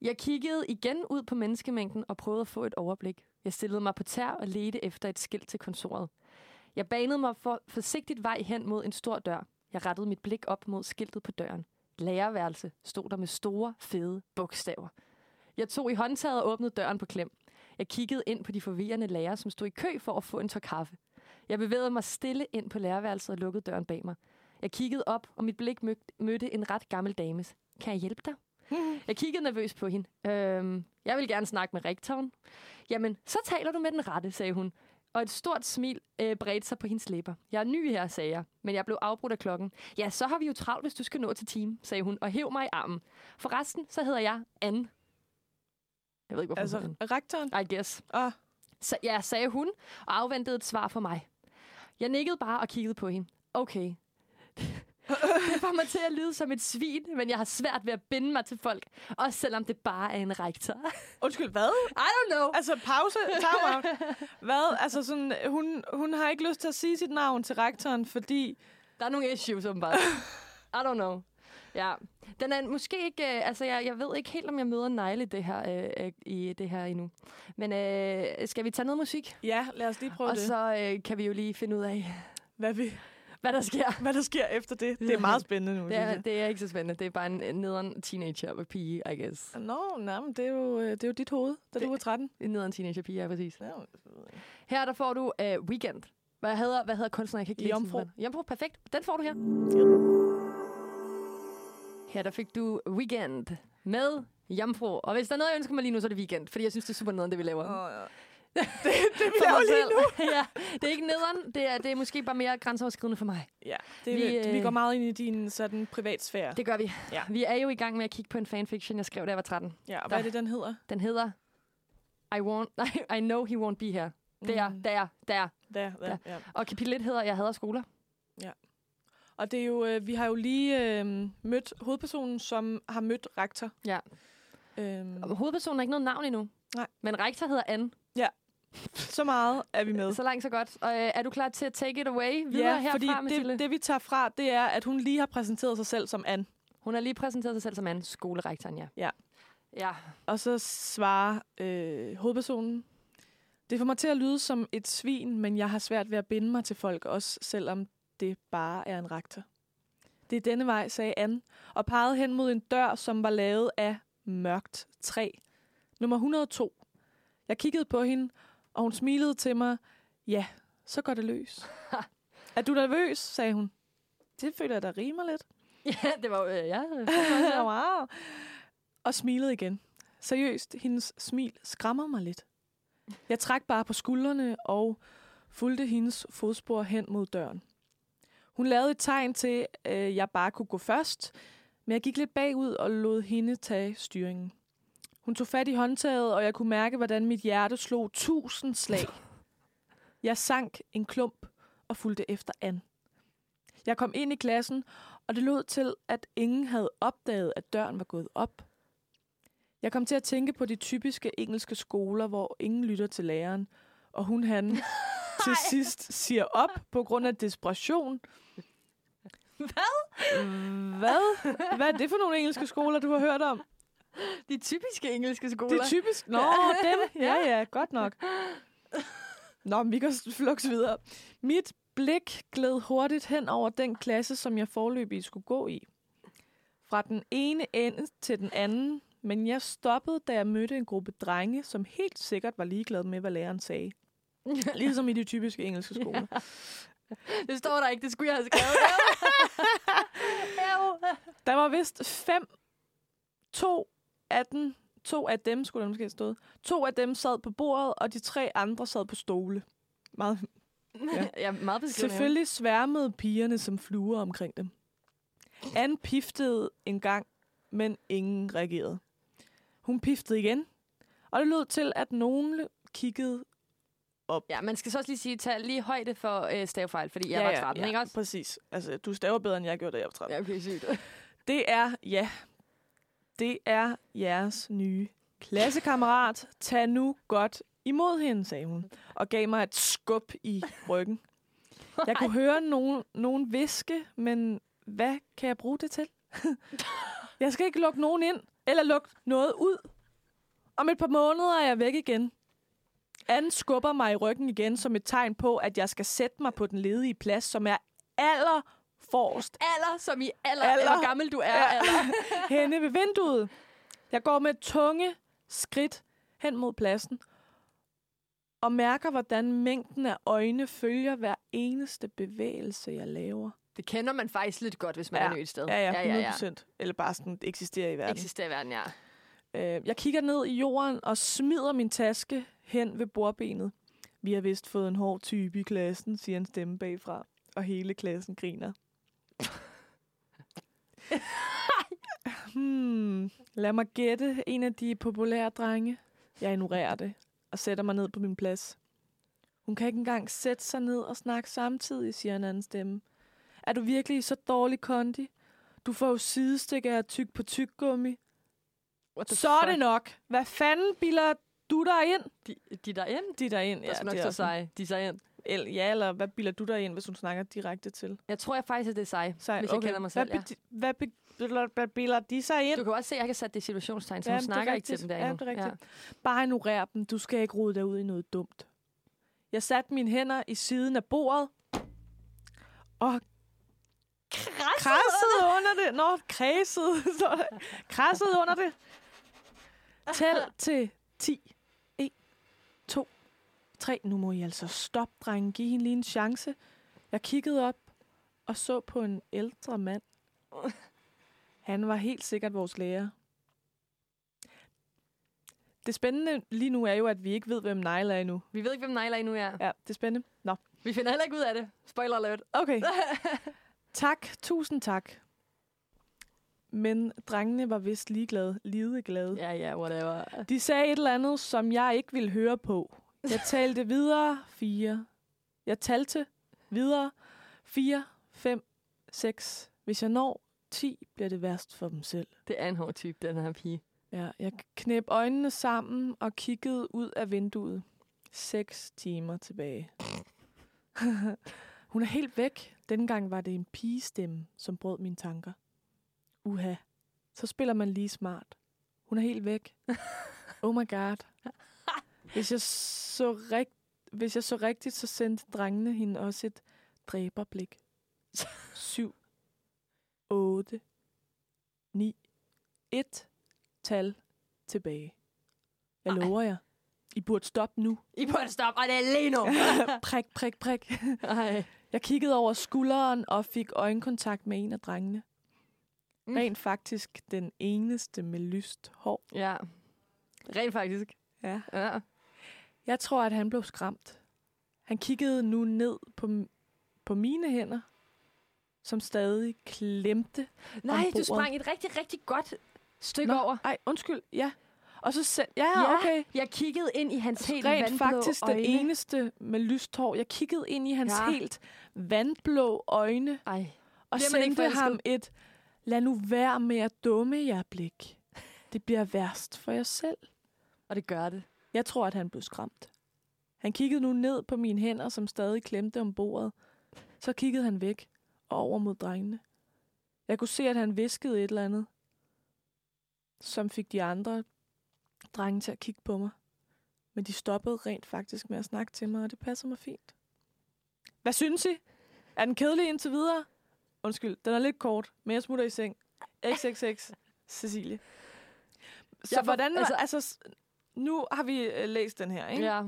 Jeg kiggede igen ud på menneskemængden og prøvede at få et overblik. Jeg stillede mig på tær og ledte efter et skilt til kontoret. Jeg banede mig for forsigtigt vej hen mod en stor dør. Jeg rettede mit blik op mod skiltet på døren. Lærerværelse stod der med store, fede bogstaver. Jeg tog i håndtaget og åbnede døren på klem. Jeg kiggede ind på de forvirrende lærere, som stod i kø for at få en tår kaffe. Jeg bevægede mig stille ind på lærerværelset og lukkede døren bag mig. Jeg kiggede op, og mit blik mødte en ret gammel dames. Kan jeg hjælpe dig? Jeg kiggede nervøst på hende. Øhm, jeg vil gerne snakke med rektoren. Jamen, så taler du med den rette, sagde hun. Og et stort smil øh, bredte sig på hendes læber. Jeg er ny her, sagde jeg, men jeg blev afbrudt af klokken. Ja, så har vi jo travlt, hvis du skal nå til team, sagde hun, og hæv mig i armen. Forresten, så hedder jeg Anne. Jeg ved ikke, hvorfor Altså, hun rektoren? I guess. Ah, Så, ja, sagde hun, og afventede et svar fra mig. Jeg nikkede bare og kiggede på hende. Okay. det får mig til at lyde som et svin, men jeg har svært ved at binde mig til folk, også selvom det bare er en rektor. undskyld, hvad? I don't know. Altså, pause, time. Hvad? Altså, sådan, hun, hun har ikke lyst til at sige sit navn til rektoren, fordi... Der er nogle issues, åbenbart. I don't know. Ja, den er måske ikke... Øh, altså, jeg, jeg ved ikke helt, om jeg møder negle det her, øh, øh, i det her endnu. Men øh, skal vi tage noget musik? Ja, lad os lige prøve og det. så øh, kan vi jo lige finde ud af, Hvad, vi, hvad der sker. hvad der sker efter det. Det er meget spændende nu, Det er, det er ikke så spændende. Det er bare en en nederen teenager og pige, I guess. Nå, nej, men det er jo, øh, det er jo dit hoved, da Det- du var 13. En nederen teenager pige, ja, præcis. Ja, Her der får du uh, Weekend. Hvad hedder, hvad hedder kunstneren? Jeg kan ikke Jomfru. Jomfru, perfekt. Den får du her. Her der fik du Weekend med Jomfru. Og hvis der er noget, jeg ønsker mig lige nu, så er det Weekend. Fordi jeg synes, det er super nederen, det vi laver. Åh, ja. det, vi laver lige nu. ja, det er ikke nederen. Det er, det er måske bare mere grænseoverskridende for mig. ja det, Vi, vi, vi øh, går meget ind i din sådan privatsfære. Det gør vi. Ja. Vi er jo i gang med at kigge på en fanfiction, jeg skrev, da jeg var 13. Ja, og hvad er det, den hedder? Den hedder I, want, I, I Know He Won't Be Here. Der, Mm. der, der. Der, der, ja. Og kapitel 1 hedder Jeg hader skoler. Og det er jo, øh, vi har jo lige øh, mødt hovedpersonen, som har mødt rektor. Ja. Øhm, Hovedpersonen har ikke noget navn endnu. Nej. Men rektor hedder Anne. så meget er vi med. Så langt, så godt. Og øh, er du klar til at take it away videre Ja, herfra, fordi Mathilde? det, det, vi tager fra, det er, at hun lige har præsenteret sig selv som Anne. Hun har lige præsenteret sig selv som Anne, skolerektoren, ja. Ja. Ja. Og så svarer øh, hovedpersonen, det får mig til at lyde som et svin, men jeg har svært ved at binde mig til folk, også selvom det bare er en rektor. Det er denne vej, sagde Anne, og pegede hen mod en dør, som var lavet af mørkt træ. Nummer 102. Jeg kiggede på hende, og hun smilede til mig. Ja, så går det løs. er du nervøs, sagde hun. Det føler jeg, der rimer lidt. Ja, det var øh, ja. wow. Og smilede igen. Seriøst, hendes smil skræmmer mig lidt. Jeg trak bare på skuldrene og fulgte hendes fodspor hen mod døren. Hun lavede et tegn til, at jeg bare kunne gå først, men jeg gik lidt bagud og lod hende tage styringen. Hun tog fat i håndtaget, og jeg kunne mærke, hvordan mit hjerte slog tusind slag. Jeg sank en klump og fulgte efter Anne. Jeg kom ind i klassen, og det lød til, at ingen havde opdaget, at døren var gået op. Jeg kom til at tænke på de typiske engelske skoler, hvor ingen lytter til læreren, og hun han til sidst siger op på grund af desperation. Hvad? Hvad? Hvad er det for nogle engelske skoler, du har hørt om? De typiske engelske Det skoler. er typisk. Nå, dem. Ja, ja, godt nok. Nå, men vi kan flux videre. Mit blik gled hurtigt hen over den klasse, som jeg forløbig skulle gå i. Fra den ene ende til den anden, men jeg stoppede, da jeg mødte en gruppe drenge, som helt sikkert var ligeglade med, hvad læreren sagde. Ligesom i de typiske engelske skoler. det står der ikke, det skulle jeg have skrevet. Der var vist fem, to af den, to af dem, skulle der måske have stået, to af dem sad på bordet, og de tre andre sad på stole. Meget ja. ja, meget beskrivende. Selvfølgelig sværmede pigerne som fluer omkring dem. Anne piftede en gang, men ingen reagerede. Hun piftede igen, og det lød til, at nogen kiggede op. Ja, man skal så også lige sige, tag lige højde for øh, stavefejl, fordi jeg var 13, ja, ikke også? præcis. Altså, du staver bedre, end jeg gjorde, da jeg var 13. Ja, okay, sygt. Det er, ja, det er jeres nye klassekammerat. Tag nu godt imod hende, sagde hun, og gav mig et skub i ryggen. Jeg kunne høre nogen, nogen viske, men hvad kan jeg bruge det til? jeg skal ikke lukke nogen ind, eller lukke noget ud. Om et par måneder er jeg væk igen. Anne skubber mig i ryggen igen som et tegn på, at jeg skal sætte mig på den ledige plads, som er aller forrest Alder, som i Alder. alder. hvor gammel du er. Ja. Ja. Alder. henne ved vinduet. Jeg går med tunge skridt hen mod pladsen og mærker, hvordan mængden af øjne følger hver eneste bevægelse, jeg laver. Det kender man faktisk lidt godt, hvis man Ja. er ny et sted. Ja, ja, 100 ja, ja. procent. Eller bare sådan eksisterer i verden. Eksisterer i verden, ja. Øh, jeg kigger ned i jorden og smider min taske hen ved bordbenet. Vi har vist fået en hård type i klassen, siger en stemme bagfra. Og hele klassen griner. hmm, lad mig gætte en af de populære drenge. Jeg ignorerer det og sætter mig ned på min plads. Hun kan ikke engang sætte sig ned og snakke samtidig, siger en anden stemme. Er du virkelig så dårlig kondi? Du får jo sidestikker af tyk på. What the Så er det nok. Hvad fanden bilder du dig ind? De, de der ind? De der ind, Ja, nok det er stå også- sej. De er ind. El, ja, eller hvad bilder du dig ind, hvis hun snakker direkte til? Jeg tror jeg faktisk, at det er sej, Sej, hvis jeg kender mig selv. Hvad, Ja. be, hvad, be, hvad bilder de sig ind? Du kan også se, at jeg kan sætte det i situationstegn, så Ja, hun er snakker ikke til dem der Ja, endnu. det er rigtigt. Bare ignorer dem. Du skal ikke rode dig ud i noget dumt. Jeg satte mine hænder i siden af bordet og krassede under det. Nå, der. krassede under det. Tæl til 10. 1, 2, 3. Nu må I altså stoppe, drenge. Giv hende lige en chance. Jeg kiggede op og så på en ældre mand. Han var helt sikkert vores lærer. Det spændende lige nu er jo, at vi ikke ved, hvem Naila er endnu. Vi ved ikke, hvem Naila endnu er. Ja, det er spændende. Nå, Vi finder heller ikke ud af det. Spoiler alert. okay. tak, tusind tak. Men drengene var vist ligeglade, lideglade. Ja, ja, whatever. De sagde et eller andet, som jeg ikke ville høre på. Jeg talte videre. Fire. Jeg talte videre. Fire, fem, seks. Hvis jeg når 10, bliver det værst for dem selv. Det er en hård type, den her pige. Ja, jeg knep øjnene sammen og kiggede ud af vinduet. Seks timer tilbage. Hun er helt væk. Dengang var det en pigestemme, som brød mine tanker. Uha, så spiller man lige smart. Hun er helt væk. Oh my god. Hvis jeg så, rigt, hvis jeg så rigtigt, så sendte drengene hende også et dræberblik. 7, 8, 9, 1 tal tilbage. Jeg Ej. lover jer. I burde stoppe nu. I burde stoppe, og det er lige nu. prik, prik, prik. Ej. Jeg kiggede over skulderen og fik øjenkontakt med en af drengene. Mm. Rent faktisk den eneste med lyst hår. Ja. Rent faktisk. Ja. Ja. Jeg tror, at han blev skræmt. Han kiggede nu ned på, på mine hænder, som stadig klemte. Nej, du sprang et rigtig, rigtig godt stykke Nå, over. Ej, undskyld. Ja. Og så selv... Ja, Ja, okay. Jeg kiggede ind i hans helt Rent vandblå faktisk øjne. den eneste med lyst hår. Jeg kiggede ind i hans Ja. helt vandblå øjne Ej. og sendte ham et lad nu være med at dumme jer blik. Det bliver værst for jer selv. Og det gør det. Jeg tror, at han blev skræmt. Han kiggede nu ned på mine hænder, som stadig klemte om bordet. Så kiggede han væk og over mod drengene. Jeg kunne se, at han viskede et eller andet, som fik de andre drenge til at kigge på mig. Men de stoppede rent faktisk med at snakke til mig, og det passer mig fint. Hvad synes I? Er den kedelig indtil videre? Undskyld, den er lidt kort, men jeg smutter i seng. XXX, Cecilie. Så Jeg får- hvordan, altså, altså, nu har vi øh, læst den her, ikke? Ja.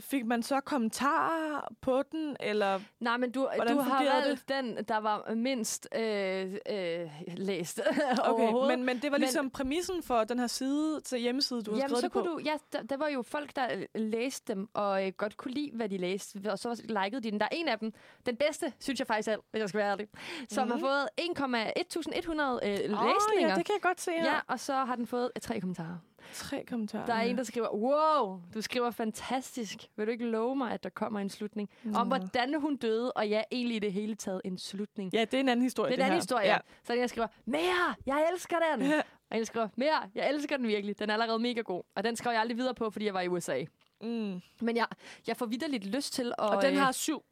Fik man så kommentarer på den, eller Nej, men du, Hvordan du har valgt den, der var mindst øh, øh, læst okay, men, men det var Men- ligesom præmissen for den her side til hjemmeside, du har Jamen, skrevet så det på. kunne du, ja, der, der, var jo folk, der øh, læste dem, og øh, godt kunne lide, hvad de læste, og så likede de den. Der er en af dem, den bedste, synes jeg faktisk selv, hvis jeg skal være ærlig, som Mhm. har fået 1,1100 øh, Åh, læsninger. ja, det kan jeg godt se her. ja, og så har den fået øh, tre kommentarer. Tre kommentarer. Der er en, der skriver, wow, du skriver fantastisk. Vil du ikke love mig, at der kommer en slutning? Om Nå. hvordan hun døde, og ja, egentlig i det hele taget en slutning. Ja, det er en anden historie, det er en anden her. historie. Ja. Så der skriver, mere, jeg elsker den. Ja. Og en skriver, mere, jeg elsker den virkelig. Den er allerede mega god. Og den skrev jeg aldrig videre på, fordi jeg var i USA. Mm. Men jeg, jeg får vidderligt lyst til at... Og den øh, har syv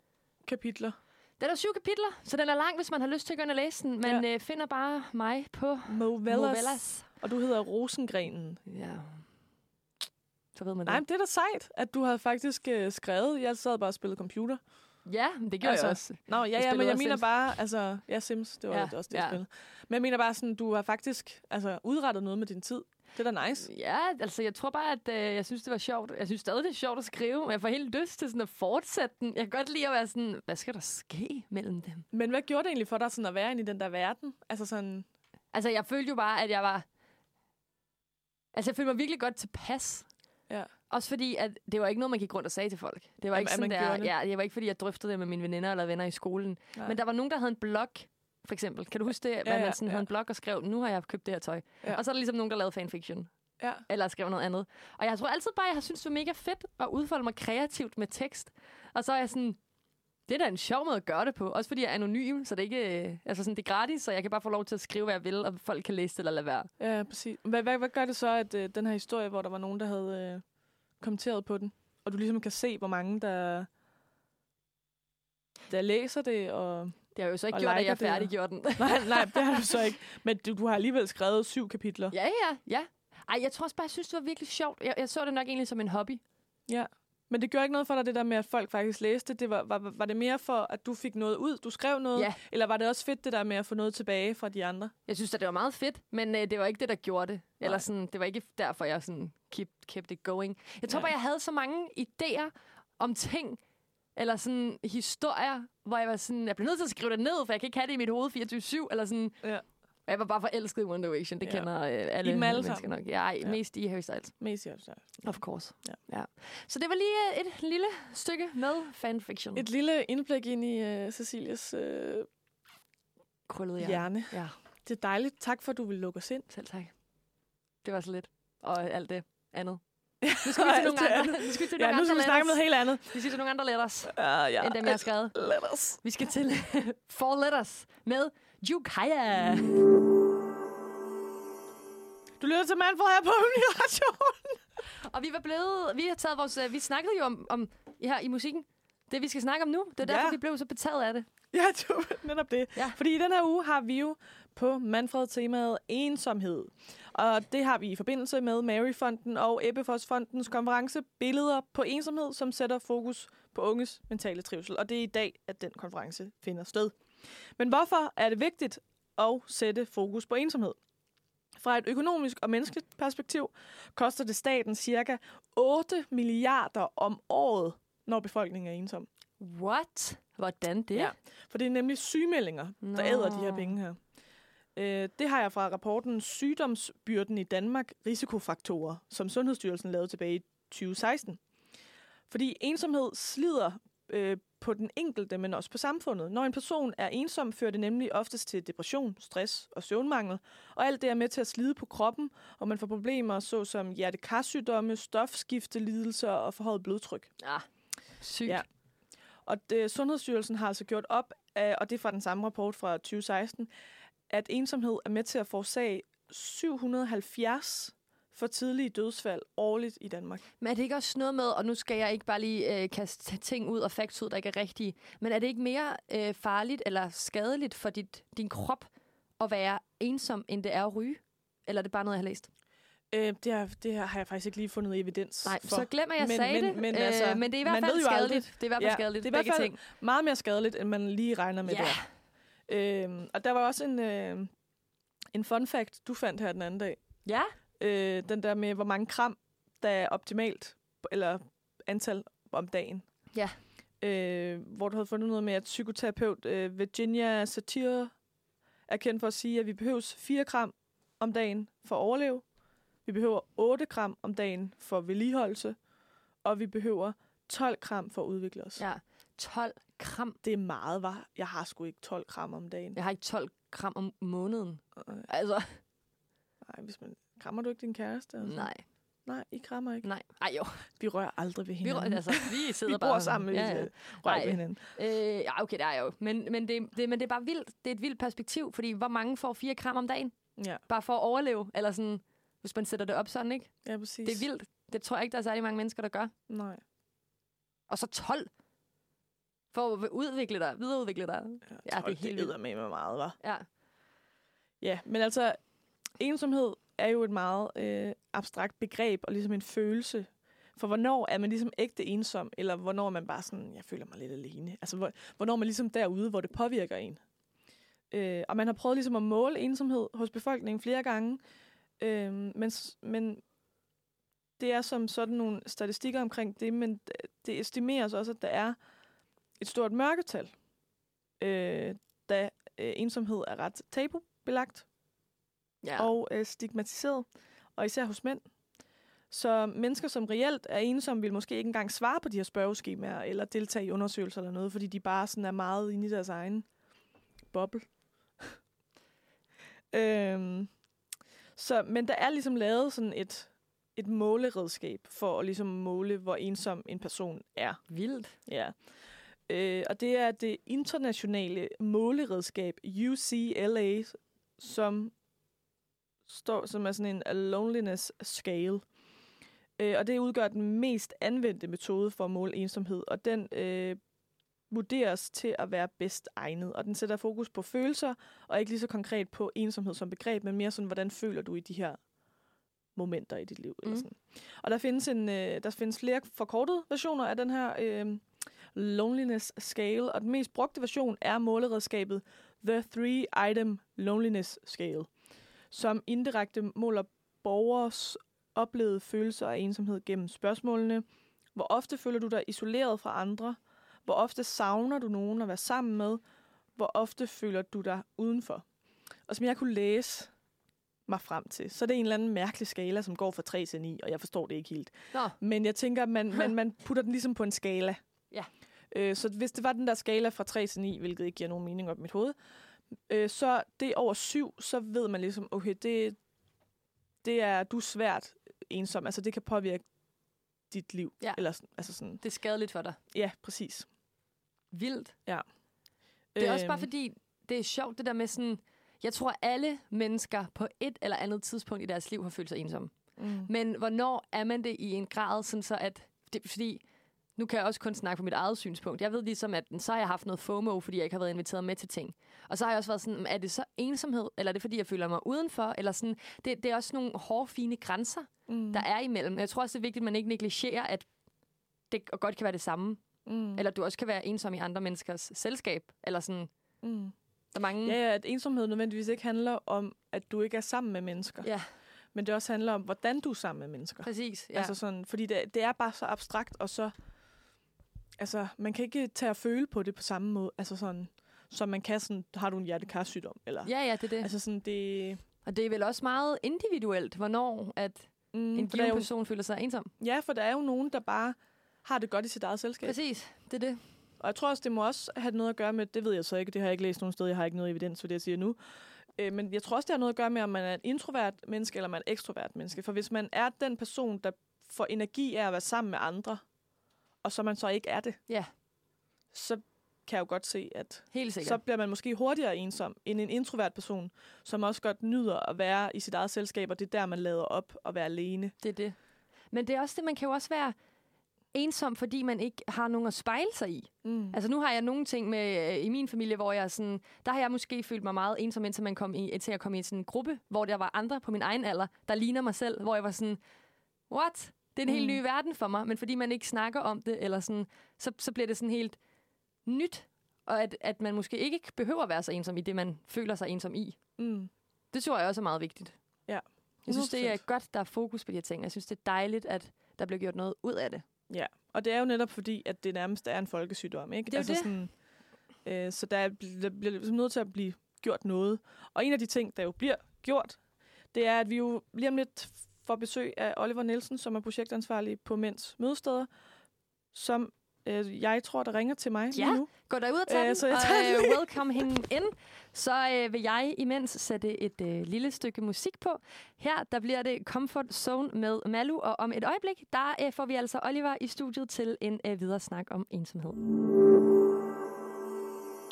kapitler. Den er syv kapitler, så den er lang, hvis man har lyst til at gå ind og læse den. Men ja. øh, finder bare mig på Movellas. Movellas. Og du hedder Rosengrenen. Ja. Så ved man Nej, det. men det er da sejt, at du havde faktisk øh, skrevet. Jeg sad bare og spillede computer. Ja, men det gjorde Altså, jeg også. Nå, ja, ja, spillede men jeg mener Sims. bare, altså, ja, Sims, det var Ja, ja, også det, jeg ja. spillede. Men jeg mener bare sådan, du har faktisk altså, udrettet noget med din tid. Det er da nice. Ja, altså jeg tror bare, at øh, jeg synes, det var sjovt. Jeg synes stadig, det er sjovt at skrive, men jeg får helt lyst til sådan at fortsætte den. Jeg kan godt lide at være sådan, hvad skal der ske mellem dem? Men hvad gjorde det egentlig for dig sådan at være inde i den der verden? Altså sådan... Altså jeg følte jo bare, at jeg var... Altså jeg følte mig virkelig godt tilpas. Ja. Også fordi, at det var ikke noget, man gik rundt og sagde til folk. Det var At- ikke at sådan der, det? ja, det var ikke fordi, jeg drøftede det med mine veninder eller venner i skolen. Nej. Men der var nogen, der havde en blog, for eksempel. Kan du huske det? Hvor ja, man sådan ja. havde en blog og skrev, nu har jeg købt det her tøj. Ja. Og så er der ligesom nogen, der lavede fanfiction. Ja. Eller skrev noget andet. Og jeg tror altid bare, jeg har syntes, det var mega fedt at udfolde mig kreativt med tekst. Og så er jeg sådan, det er da en sjov måde at gøre det på. Også fordi jeg er anonym, så det er ikke, øh, altså sådan, det er gratis, så jeg kan bare få lov til at skrive, hvad jeg vil, og folk kan læse det eller lade være. Ja, præcis. Hvad, hvad, hvad gør det så, at øh, den her historie, hvor der var nogen, der havde øh, kommenteret på den, og du ligesom kan se, hvor mange, der, der læser det, og... Det har jo så ikke gjort, at jeg færdiggjorde den. Nej, nej, det har du så ikke. Men du, du har alligevel skrevet syv kapitler. ja, ja, ja. Ej, jeg tror også bare, jeg synes, det var virkelig sjovt. Jeg, jeg så det nok egentlig som en hobby. Ja. Men det gjorde ikke noget for dig, det der med, at folk faktisk læste. Det var, var, var det mere for, at du fik noget ud, du skrev noget? Ja. Eller var det også fedt, det der med at få noget tilbage fra de andre? Jeg synes, at det var meget fedt, men øh, det var ikke det, der gjorde det. Eller Nej. sådan, det var ikke derfor, jeg sådan keep, kept it going. Jeg tror Ja. bare, jeg havde så mange idéer om ting, eller sådan historier, hvor jeg var sådan, jeg blev nødt til at skrive det ned, for jeg kan ikke have det i mit hoved 24-7, eller sådan. Ja. Jeg var bare forelsket i One Direction, det Ja. kender øh, alle I alle mennesker nok. Ja, ej, Ja. mest i Harry Styles. Mest ja, så. Of course. Ja. ja. Så det var lige øh, et lille stykke med fanfiction. Et lille indblik ind i uh, Cecilias krøllet ja. hjerne. hjerne. Ja, Det er dejligt. Tak for, at du vil lukke os ind. selv tak. Det var så lidt. Og alt det andet. Nu Nu skal vi til nogle andre. Nu skal vi til Ja, nogle nu skal vi snakke letters. helt andet. Vi skal til nogle andre letters, Uh, ja. end dem, jeg har skrevet. Let us. Vi skal til Four Letters med Jukaya. Du lytter til Manfred her på Unirationen. Og vi var blevet, vi har taget vores, øh, vi snakkede jo om, om her i musikken. Det vi skal snakke om nu, det er derfor, Ja. vi blev så betaget af det. Ja, det var netop det. Ja. Fordi i den her uge har vi jo på Manfred temaet ensomhed. Og det har vi i forbindelse med Maryfonden og Ebbefoss-fondens konference Billeder på ensomhed, som sætter fokus på unges mentale trivsel. Og det er i dag, at den konference finder sted. Men hvorfor er det vigtigt at sætte fokus på ensomhed? Fra et økonomisk og menneskeligt perspektiv koster det staten cirka 8 milliarder om året, når befolkningen er ensom. What? Hvordan det? Ja. For det er nemlig sygemeldinger, der æder de her penge her. Øh, det har jeg fra rapporten Sygdomsbyrden i Danmark, risikofaktorer, som Sundhedsstyrelsen lavede tilbage i 2016. Fordi ensomhed slider øh, på den enkelte, men også på samfundet. Når en person er ensom, fører det nemlig oftest til depression, stress og søvnmangel. Og alt det er med til at slide på kroppen, og man får problemer såsom hjertekarsygdomme, stofskiftelidelser og forhøjet blodtryk. Ah, sygt. Ja. Og det, Sundhedsstyrelsen har altså gjort op, og det er fra den samme rapport fra 2016, at ensomhed er med til at forårsage 770 for tidlige dødsfald årligt i Danmark. Men er det ikke også noget med, og nu skal jeg ikke bare lige øh, kaste ting ud og facts ud, der ikke er rigtige, men er det ikke mere øh, farligt eller skadeligt for dit, din krop at være ensom, end det er at ryge? Eller er det bare noget, jeg har læst? Øh, det, har, det har jeg faktisk ikke lige fundet evidens Nej, for. så glem, at jeg Men- sagde men- det. men øh, altså, men det er i hvert fald skadeligt. Det er i hvert fald Ja, skadeligt. det er i hvert fald- ting. Meget mere skadeligt, end man lige regner med Ja. der. Øh, og der var også en, øh, en fun fact, du fandt her den anden dag. Ja? Øh, den der med, hvor mange kram, der er optimalt, eller antal om dagen. Ja. Øh, hvor du havde fundet noget med, at psykoterapeut øh, Virginia Satir er kendt for at sige, at vi behøver 4 gram om dagen for at overleve. Vi behøver 8 gram om dagen for vedligeholdelse. Og vi behøver 12 gram for at udvikle os. Ja. 12 gram. Det er meget, var. Jeg har sgu ikke 12 gram om dagen. Jeg har ikke 12 gram om måneden. Øh, Altså, Nej, hvis man... Krammer du ikke din kæreste? Altså? nej. Nej, I krammer ikke. Nej. Ej jo. Vi rører aldrig ved Vi, hinanden. altså, vi sidder vi bare... bor sammen, ja, ja, rører Nej. ved hinanden. Øh, ja, okay, det er jo. Men, men, det, det, men det er bare vildt. Det er et vildt perspektiv, fordi hvor mange får 4 gram om dagen? Ja, Bare for at overleve? Eller sådan, hvis man sætter det op sådan, ikke? ja præcis. Det er vildt. Det tror jeg ikke, der er særlig mange mennesker, der gør. Nej. Og så 12. For at udvikle dig, videreudvikle dig. Ja, Ja, det er helt vildt. det med mig meget, var. Ja. Ja, men altså, ensomhed er jo et meget øh, abstrakt begreb, og ligesom en følelse. For hvornår er man ligesom ægte ensom, eller hvornår er man bare sådan, jeg føler mig lidt alene. Altså, hvor, hvornår er man ligesom derude, hvor det påvirker en. Øh, og man har prøvet ligesom at måle ensomhed hos befolkningen flere gange, øh, men, men det er som sådan nogle statistikker omkring det, men det estimeres også, at der er et stort mørketal, øh, da øh, ensomhed er ret tabubelagt Ja. og øh, stigmatiseret, og især hos mænd. Så mennesker, som reelt er ensomme, vil måske ikke engang svare på de her spørgeskemaer, eller deltage i undersøgelser eller noget, fordi de bare sådan er meget inde i deres egen boble. øhm, så, men der er ligesom lavet sådan et, et måleredskab for at ligesom måle, hvor ensom en person er. Vildt. Ja. Øh, og det er det internationale måleredskab UCLA, som står som er sådan en loneliness scale. Øh, og det udgør den mest anvendte metode for at måle ensomhed, og den øh, vurderes til at være bedst egnet. Og den sætter fokus på følelser, og ikke lige så konkret på ensomhed som begreb, men mere sådan, hvordan føler du i de her momenter i dit liv. Eller Mm. sådan. Og der findes, en, øh, der findes flere forkortede versioner af den her øh, loneliness scale, og den mest brugte version er måleredskabet The Three Item Loneliness Scale, som indirekte måler borgers oplevede følelser af ensomhed gennem spørgsmålene. Hvor ofte føler du dig isoleret fra andre? Hvor ofte savner du nogen at være sammen med? Hvor ofte føler du dig udenfor? Og som jeg kunne læse mig frem til, så er det en eller anden mærkelig skala, som går fra 3 til 9, og jeg forstår det ikke helt. Nå, Men jeg tænker, man, man, man putter den ligesom på en skala. Ja. Øh, så hvis det var den der skala fra 3 til 9, hvilket ikke giver nogen mening op i mit hoved, øh, så det er over 7, så ved man ligesom, okay, det, det er du er svært ensom. Altså det kan påvirke dit liv. Ja. Eller, sådan- altså sådan, det er skadeligt for dig. ja, præcis. Vildt. Det er også bare Øhm, fordi, det er sjovt det der med sådan... Jeg tror, alle mennesker på et eller andet tidspunkt i deres liv har følt sig ensomme. Mm. Men hvornår er man det i en grad, sådan så at... Det, fordi nu kan jeg også kun snakke på mit eget synspunkt. Jeg ved ligesom, at så har jeg haft noget FOMO, fordi jeg ikke har været inviteret med til ting. Og så har jeg også været sådan, er det så ensomhed, eller er det fordi, jeg føler mig udenfor? Eller sådan, det, det er også nogle hårde, fine grænser, Mm. der er imellem. Jeg tror også, det er vigtigt, at man ikke negligerer, at det godt kan være det samme. Mm. Eller du også kan være ensom i andre menneskers selskab. Eller sådan, Mm. der er mange... Ja, ja, at ensomhed nødvendigvis ikke handler om, at du ikke er sammen med mennesker. ja Men det også handler om, hvordan du er sammen med mennesker. præcis. Ja. Altså sådan, fordi det, det er bare så abstrakt, og så... Altså, man kan ikke tage at føle på det på samme måde. Altså sådan, som man kan sådan, har du en hjertekarsygdom? Eller, ja, ja, det er det. Altså sådan, det... Og det er vel også meget individuelt, hvornår at Mm, en der given jo, person føler sig ensom. ja, for der er jo nogen, der bare har det godt i sit eget selskab. Præcis, det er det. Og jeg tror også, det må også have noget at gøre med, det ved jeg så ikke, det har jeg ikke læst nogen sted, jeg har ikke noget evidens for det, jeg siger nu. Øh, men jeg tror også, det har noget at gøre med, om man er et introvert menneske, eller man er et ekstrovert menneske. For hvis man er den person, der får energi af at være sammen med andre, og så man så ikke er det, Ja. så kan jeg jo godt se, at Helt sikkert. så bliver man måske hurtigere ensom end en introvert person, som også godt nyder at være i sit eget selskab, og det er der, man lader op og være alene. Det er det. Men det er også det, man kan jo også være ensom, fordi man ikke har nogen at spejle sig i. Mm. Altså nu har jeg nogle ting med øh, i min familie, hvor jeg sådan, der har jeg måske følt mig meget ensom, indtil, man kom i, til at komme i sådan en gruppe, hvor der var andre på min egen alder, der ligner mig selv, hvor jeg var sådan, what? Det er en helt Mm. ny verden for mig, men fordi man ikke snakker om det, eller sådan, så, så bliver det sådan helt nyt, og at, at man måske ikke behøver at være så ensom i det, man føler sig ensom i. Mm. Det tror jeg også er meget vigtigt. Ja, Jeg synes, det er 100%. godt, der er fokus på de her ting. Jeg synes, det er dejligt, at der bliver gjort noget ud af det. Ja, og det er jo netop fordi, at det nærmest er en folkesygdom, ikke? Det er jo det. Sådan, øh, så der, er, der bliver ligesom nødt til at blive gjort noget. Og en af de ting, der jo bliver gjort, det er, at vi jo lige om lidt får besøg af Oliver Nielsen, som er projektansvarlig på Mænds Mødesteder, som øh, jeg tror, der ringer til mig Ja. nu. Gå derud og tag Øh, den, og øh, welcome hende ind. Så øh, vil jeg imens sætte et øh, lille stykke musik på. Her der bliver det Comfort Zone med Malu, og om et øjeblik, der øh, får vi altså Oliver i studiet til en øh, videre snak om ensomhed.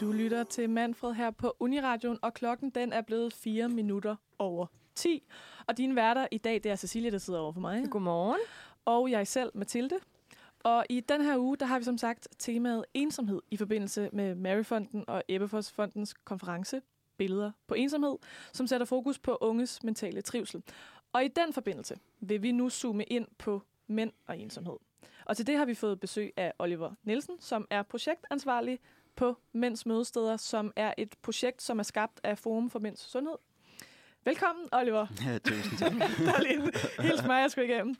Du lytter til Manfred her på Uniradioen, og klokken den er blevet 4 minutter over 10. Og dine værter i dag, det er Cecilie, der sidder over for mig. Godmorgen. og jeg selv, Mathilde. Og i den her uge, der har vi som sagt temaet ensomhed i forbindelse med Maryfonden og Ebbefoss-fondens konference Billeder på ensomhed, som sætter fokus på unges mentale trivsel. Og i den forbindelse vil vi nu zoome ind på mænd og ensomhed. Og til det har vi fået besøg af Oliver Nielsen, som er projektansvarlig på Mænds Mødesteder, som er et projekt, som er skabt af Forum for Mænds Sundhed. Velkommen, Oliver. Ja, tusind tak. Der er lige en hel smør, jeg skulle igennem.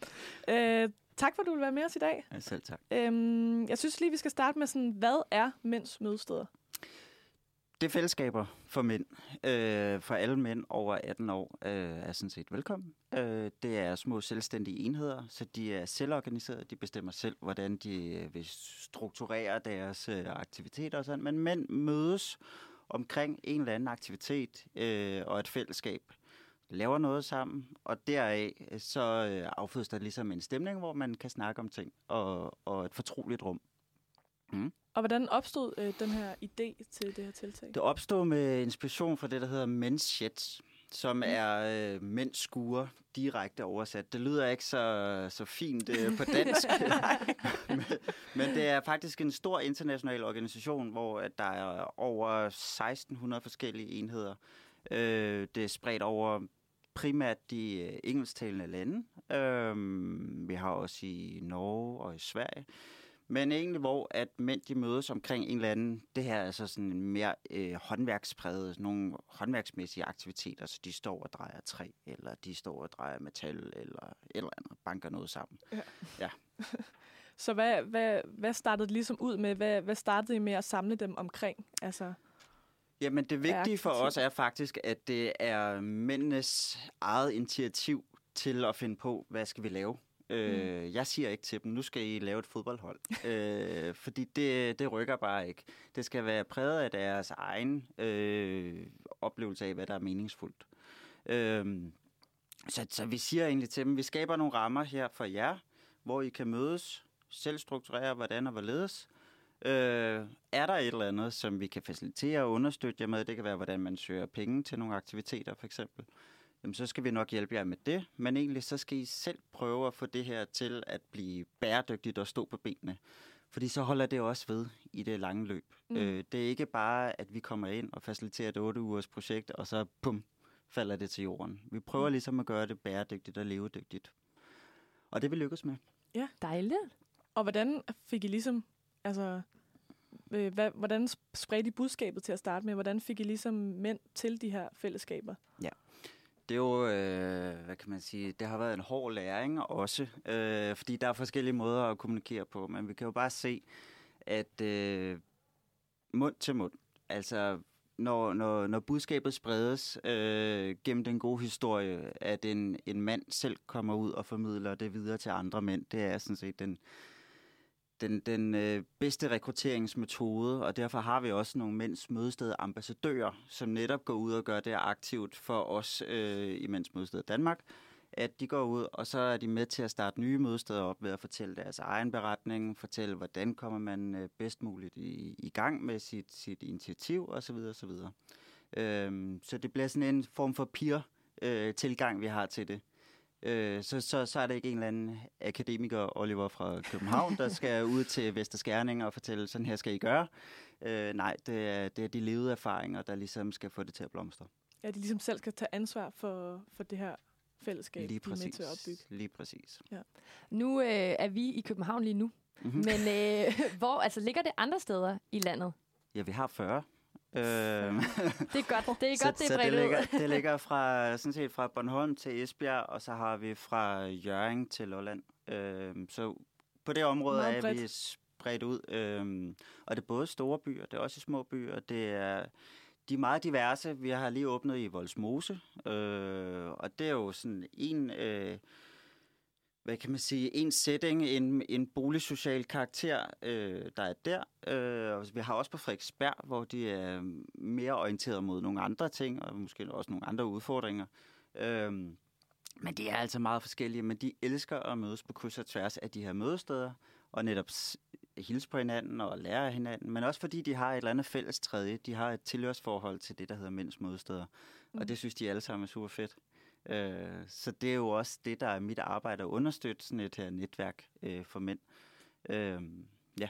Øh, tak for, at du vil være med os i dag. Ja, selv tak. Øhm, jeg synes lige, vi skal starte med sådan, hvad er mænds mødesteder? Det er fællesskaber for mænd. Øh, for alle mænd over 18 år øh, er sådan set velkommen. Øh, det er små selvstændige enheder, så de er selvorganiserede. De bestemmer selv, hvordan de øh, vil strukturere deres øh, aktiviteter og sådan. Men mænd mødes omkring en eller anden aktivitet øh, og et fællesskab laver noget sammen, og deraf øh, så øh, affødes der ligesom en stemning, hvor man kan snakke om ting, og, og et fortroligt rum. Mm. Og hvordan opstod øh, den her idé til det her tiltag? Det opstod med inspiration fra det, der hedder Men's Sheds, som er øh, mænds skure direkte oversat. Det lyder ikke så, så fint øh, på dansk, men, men det er faktisk en stor international organisation, hvor at der er over 1600 forskellige enheder. Øh, det er spredt over primært de øh, engelsktalende lande. Øh, vi har også i Norge og i Sverige. Men egentlig, hvor at mænd de mødes omkring en eller anden, det her er altså sådan en mere øh, håndværkspræget, nogle håndværksmæssige aktiviteter, så de står og drejer træ, eller de står og drejer metal, eller eller andet, banker noget sammen. Ja. ja. så hvad, hvad, hvad startede det ligesom ud med? Hvad, hvad startede I med at samle dem omkring? Altså Jamen det vigtige for os er faktisk, at det er mændenes eget initiativ til at finde på, hvad skal vi lave. Mm. Øh, jeg siger ikke til dem, nu skal I lave et fodboldhold. øh, fordi det, det rykker bare ikke. Det skal være præget af deres egen øh, oplevelse af, hvad der er meningsfuldt. Øh, så, så vi siger egentlig til dem, vi skaber nogle rammer her for jer, hvor I kan mødes, selv strukturere, hvordan og hvorledes. Øh, er der et eller andet, som vi kan facilitere og understøtte jer med? Det kan være, hvordan man søger penge til nogle aktiviteter, for eksempel jamen så skal vi nok hjælpe jer med det. Men egentlig så skal I selv prøve at få det her til at blive bæredygtigt og stå på benene. Fordi så holder det også ved i det lange løb. Mm. Øh, det er ikke bare, at vi kommer ind og faciliterer et 8 ugers projekt, og så pum, falder det til jorden. Vi prøver mm. ligesom at gøre det bæredygtigt og levedygtigt. Og det vil lykkes med. Ja, dejligt. Og hvordan fik I ligesom, altså, øh, hvad, hvordan spredte I budskabet til at starte med? Hvordan fik I ligesom mænd til de her fællesskaber? Ja, det er jo, øh, hvad kan man sige, det har været en hård læring også, øh, fordi der er forskellige måder at kommunikere på, men vi kan jo bare se, at øh, mund til mund, altså når, når, når budskabet spredes øh, gennem den gode historie, at en, en mand selv kommer ud og formidler det videre til andre mænd, det er sådan set den, den, den øh, bedste rekrutteringsmetode, og derfor har vi også nogle mænds mødested ambassadører, som netop går ud og gør det aktivt for os øh, i Mænds Mødested Danmark, at de går ud, og så er de med til at starte nye mødesteder op ved at fortælle deres egen beretning, fortælle, hvordan kommer man øh, bedst muligt i, i gang med sit, sit initiativ osv. osv. Øh, så det bliver sådan en form for peer-tilgang, øh, vi har til det. Øh, så, så, så er det ikke en eller anden akademiker, Oliver fra København, der skal ud til Vesterskærning og fortælle, sådan her skal I gøre. Øh, nej, det er, det er de levede erfaringer, der ligesom skal få det til at blomstre. Ja, de ligesom selv skal tage ansvar for, for det her fællesskab, lige præcis, de er med til at opbygge. Lige præcis. Ja. Nu øh, er vi i København lige nu, mm-hmm. men øh, hvor altså ligger det andre steder i landet? Ja, vi har 40. Øh, det er godt, det er godt, så, det er det ligger, det ligger fra, sådan set fra Bornholm til Esbjerg, og så har vi fra Jørgen til Lolland. Øh, så på det område Meget er vi spredt ud. Øh, og det er både store byer, det er også små byer. Det er, de er meget diverse. Vi har lige åbnet i Voldsmose, øh, og det er jo sådan en... Øh, hvad kan man sige, en setting, en, en boligsocial karakter, øh, der er der. Øh, vi har også på Frederiksberg, hvor de er mere orienteret mod nogle andre ting, og måske også nogle andre udfordringer. Øh, men de er altså meget forskellige, men de elsker at mødes på kryds og tværs af de her mødesteder, og netop hilse på hinanden og lære af hinanden, men også fordi de har et eller andet fælles tredje. De har et tilhørsforhold til det, der hedder mænds mødesteder, mm. og det synes de alle sammen er super fedt. Øh, så det er jo også det, der er mit arbejde at understøtte sådan et her netværk øh, for mænd. Øh, ja.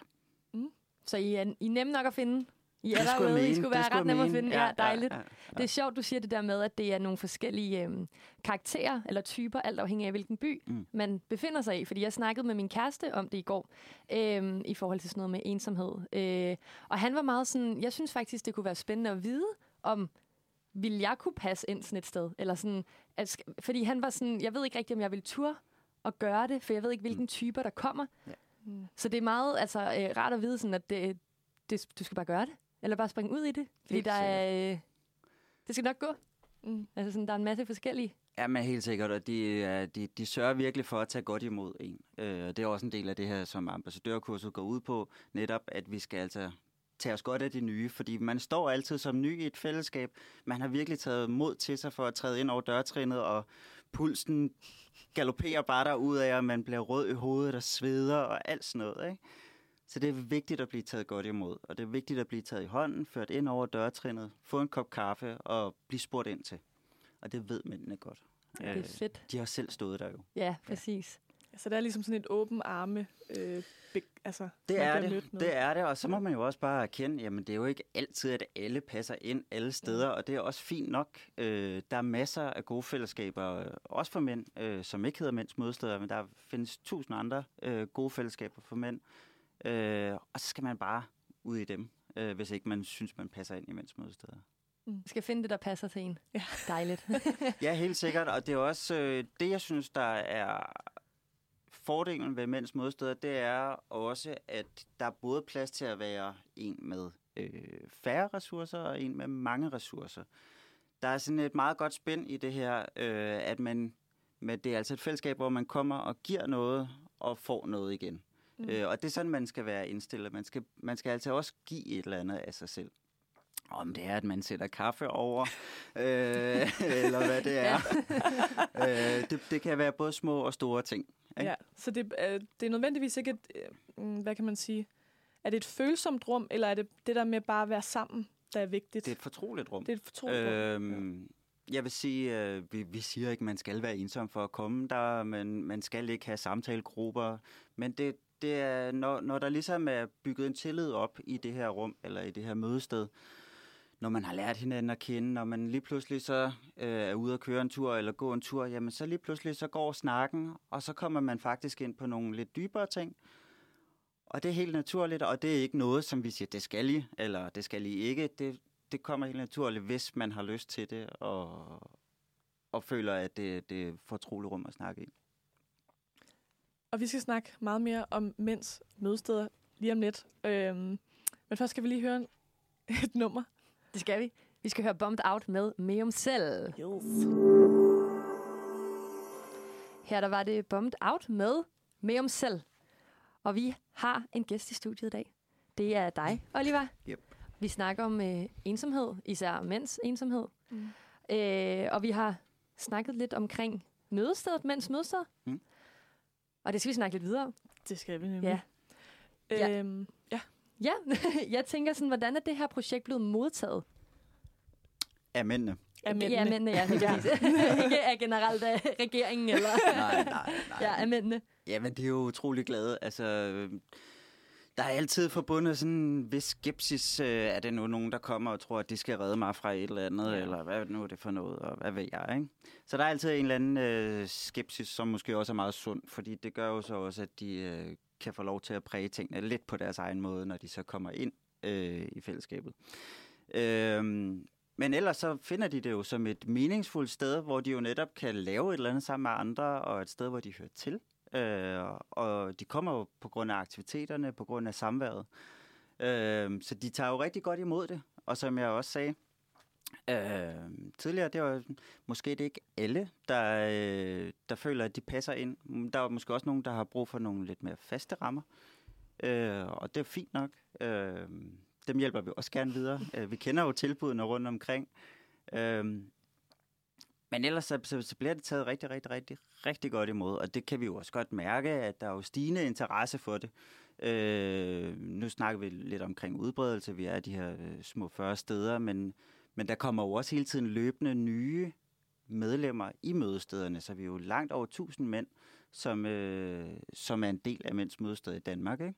Mm. Så I er, I er nemme nok at finde? I er derude, I skulle være ret nemme at finde. Ja, ja dejligt. Ja, ja, ja. Det er sjovt, du siger det der med, at det er nogle forskellige øhm, karakterer eller typer, alt afhængig af hvilken by mm. man befinder sig i. Fordi jeg snakkede med min kæreste om det i går, øhm, i forhold til sådan noget med ensomhed. Øh, og han var meget sådan, jeg synes faktisk, det kunne være spændende at vide, om vil jeg kunne passe ind sådan et sted? Eller sådan, at, fordi han var sådan, jeg ved ikke rigtigt, om jeg vil tur at gøre det, for jeg ved ikke, hvilken typer der kommer. Ja. Mm. Så det er meget altså, øh, rart at vide, sådan, at det, det, du skal bare gøre det. Eller bare springe ud i det. Fordi Helt der er, øh, det skal nok gå. Mm. Altså, sådan, der er en masse forskellige. Ja, men helt sikkert, og de, øh, de, de sørger virkelig for at tage godt imod en. Øh, Det er også en del af det her, som ambassadørkurset går ud på, netop at vi skal altså tage os godt af de nye, fordi man står altid som ny i et fællesskab. Man har virkelig taget mod til sig for at træde ind over dørtrinnet, og pulsen galopperer bare derud af, og man bliver rød i hovedet og sveder og alt sådan noget. Ikke? Så det er vigtigt at blive taget godt imod, og det er vigtigt at blive taget i hånden, ført ind over dørtrinnet, få en kop kaffe og blive spurgt ind til. Og det ved mændene godt. Det er fedt. De har selv stået der jo. Ja, præcis. Så det er ligesom sådan et åben arme, øh, big, altså, Det er det, det er det, og så må man jo også bare erkende, jamen det er jo ikke altid, at alle passer ind alle steder, og det er også fint nok. Øh, der er masser af gode fællesskaber, også for mænd, øh, som ikke hedder mænds modsteder, men der findes tusind andre øh, gode fællesskaber for mænd. Øh, og så skal man bare ud i dem, øh, hvis ikke man synes, man passer ind i mænds modsteder. Du skal finde det, der passer til en. Ja. Dejligt. Ja, helt sikkert. Og det er også øh, det, jeg synes, der er fordelen ved mænds modsteder, det er også, at der er både plads til at være en med øh, færre ressourcer og en med mange ressourcer. Der er sådan et meget godt spænd i det her, øh, at man, med, det er altså et fællesskab, hvor man kommer og giver noget og får noget igen. Mm. Øh, og det er sådan, man skal være indstillet. Man skal, man skal altså også give et eller andet af sig selv. Om det er, at man sætter kaffe over, øh, eller hvad det er. øh, det, det kan være både små og store ting. ikke? Ja, så det, øh, det er nødvendigvis ikke et, øh, mm, hvad kan man sige, er det et følsomt rum, eller er det det der med bare at være sammen, der er vigtigt? Det er et fortroligt rum. det er et fortroligt rum. Øhm, jeg vil sige, øh, vi, vi siger ikke, at man skal være ensom for at komme der, men man skal ikke have samtalegrupper. Men det, det er, når, når der ligesom er bygget en tillid op i det her rum, eller i det her mødested, når man har lært hinanden at kende, når man lige pludselig så øh, er ude at køre en tur eller gå en tur, jamen så lige pludselig så går snakken, og så kommer man faktisk ind på nogle lidt dybere ting. Og det er helt naturligt, og det er ikke noget, som vi siger, det skal I, eller det skal I ikke. Det, det kommer helt naturligt, hvis man har lyst til det, og, og føler, at det, det er fortroligt rum at snakke i. Og vi skal snakke meget mere om mænds mødesteder lige om lidt. Øhm, men først skal vi lige høre et nummer det skal vi. Vi skal høre Bombed Out med Meum Selv. Yes. Her der var det Bombed Out med Meum Selv. Og vi har en gæst i studiet i dag. Det er dig, Oliver. Yep. Vi snakker om øh, ensomhed, især mænds ensomhed. Mm. Øh, og vi har snakket lidt omkring mødestedet, mænds mødested. Mm. Og det skal vi snakke lidt videre om. Det skal vi nemlig. Ja. Ja. Øhm, ja. Ja, jeg tænker sådan, hvordan er det her projekt blevet modtaget? Af mændene. Af mændene. Ja, mændene, ja. præcis. Ikke af generelt af regeringen, eller... nej, nej, nej. Ja, af mændene. Jamen, det er jo utrolig glade. Altså, øh, der er altid forbundet sådan en vis skepsis. Øh, er det nu nogen, der kommer og tror, at de skal redde mig fra et eller andet, Ja. ja. eller hvad nu er det for noget, og hvad ved jeg, ikke? Så der er altid en eller anden øh, skepsis, som måske også er meget sund, fordi det gør jo så også, at de øh, kan få lov til at præge tingene lidt på deres egen måde, når de så kommer ind øh, i fællesskabet. Øh, men ellers så finder de det jo som et meningsfuldt sted, hvor de jo netop kan lave et eller andet sammen med andre, og et sted, hvor de hører til. Øh, og de kommer jo på grund af aktiviteterne, på grund af samværet. Øh, så de tager jo rigtig godt imod det. Og som jeg også sagde øh, tidligere, det var måske det ikke alle, der, øh, der føler, at de passer ind. Der er måske også nogen, der har brug for nogle lidt mere faste rammer. Øh, og det er fint nok. Øh, dem hjælper vi også gerne videre. Øh, vi kender jo tilbudene rundt omkring. Øh, men ellers så, så, så bliver det taget rigtig, rigtig, rigtig, rigtig godt imod, og det kan vi jo også godt mærke, at der er jo stigende interesse for det. Øh, nu snakker vi lidt omkring udbredelse, vi er de her øh, små 40 steder, men, men der kommer jo også hele tiden løbende nye medlemmer i mødestederne, så vi er jo langt over 1000 mænd, som, øh, som er en del af mænds mødested i Danmark. Ikke?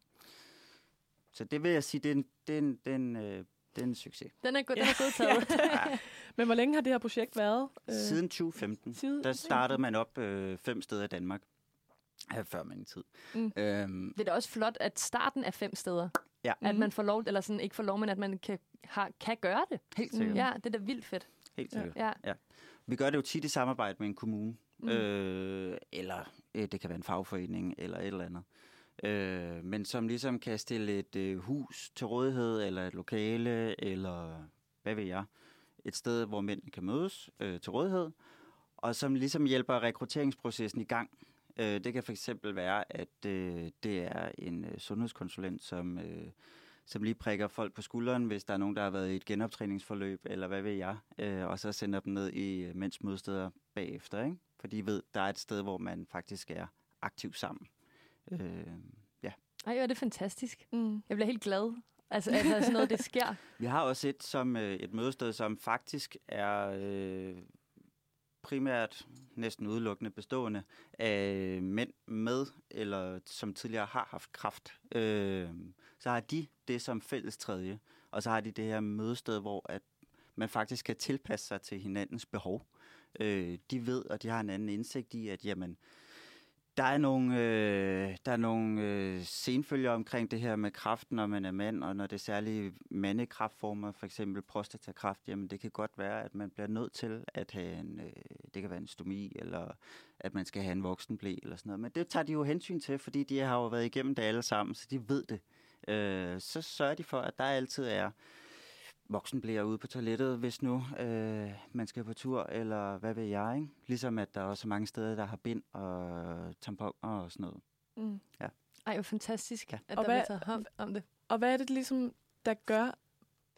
Så det vil jeg sige, det er en, det er en, det er en, øh, det er en succes. Den er, god, den Ja. er godtaget. Ja. Men hvor længe har det her projekt været? Øh, Siden 2015. siden- Der startede man op øh, fem steder i Danmark. Ja, før min tid. Mm. Øhm, Det er da også flot, at starten er fem steder. Ja. At Mhm. man får lov, eller sådan ikke får lov, men at man kan, har, kan gøre det. helt sikkert. Ja, det er da vildt fedt. Helt Ja. sikkert. Ja. Vi gør det jo tit i samarbejde med en kommune, Mm. mm. øh, eller øh, det kan være en fagforening, eller et eller andet. Øh, men som ligesom kan stille et øh, hus til rådighed, eller et lokale, eller hvad ved jeg, et sted, hvor mænd kan mødes øh, til rådighed, og som ligesom hjælper rekrutteringsprocessen i gang. Øh, det kan fx være, at øh, det er en øh, sundhedskonsulent, som, øh, som lige prikker folk på skulderen, hvis der er nogen, der har været i et genoptræningsforløb, eller hvad ved jeg, øh, og så sender dem ned i øh, mænds mødesteder bagefter, ikke? For de ved, der er et sted, hvor man faktisk er aktiv sammen. Øh, ja. Ej, hvor er det fantastisk. Mm. Jeg bliver helt glad. Altså, altså sådan noget, det sker. Vi har også et, som, øh, et mødested, som faktisk er øh, primært næsten udelukkende bestående af mænd med, eller som tidligere har haft kraft. Øh, så har de det som fælles tredje, og så har de det her mødested, hvor at man faktisk kan tilpasse sig til hinandens behov. Øh, de ved, og de har en anden indsigt i, at jamen, der er nogle, øh, der er nogle øh, senfølger omkring det her med kraft, når man er mand, og når det er særlige mandekraftformer, for eksempel prostatakræft, jamen det kan godt være, at man bliver nødt til at have en, øh, det kan være en stomi, eller at man skal have en voksenblæ, eller sådan noget. Men det tager de jo hensyn til, fordi de har jo været igennem det alle sammen, så de ved det. Øh, så sørger de for, at der altid er voksenblæer ude på toilettet, hvis nu øh, man skal på tur, eller hvad ved jeg, ikke? Ligesom at der er også mange steder, der har bind og tamponer og sådan noget. Mm. Ej, hvor fantastisk, Ja. at Og der hvad- bliver taget hånd om det. Og hvad er det ligesom, der gør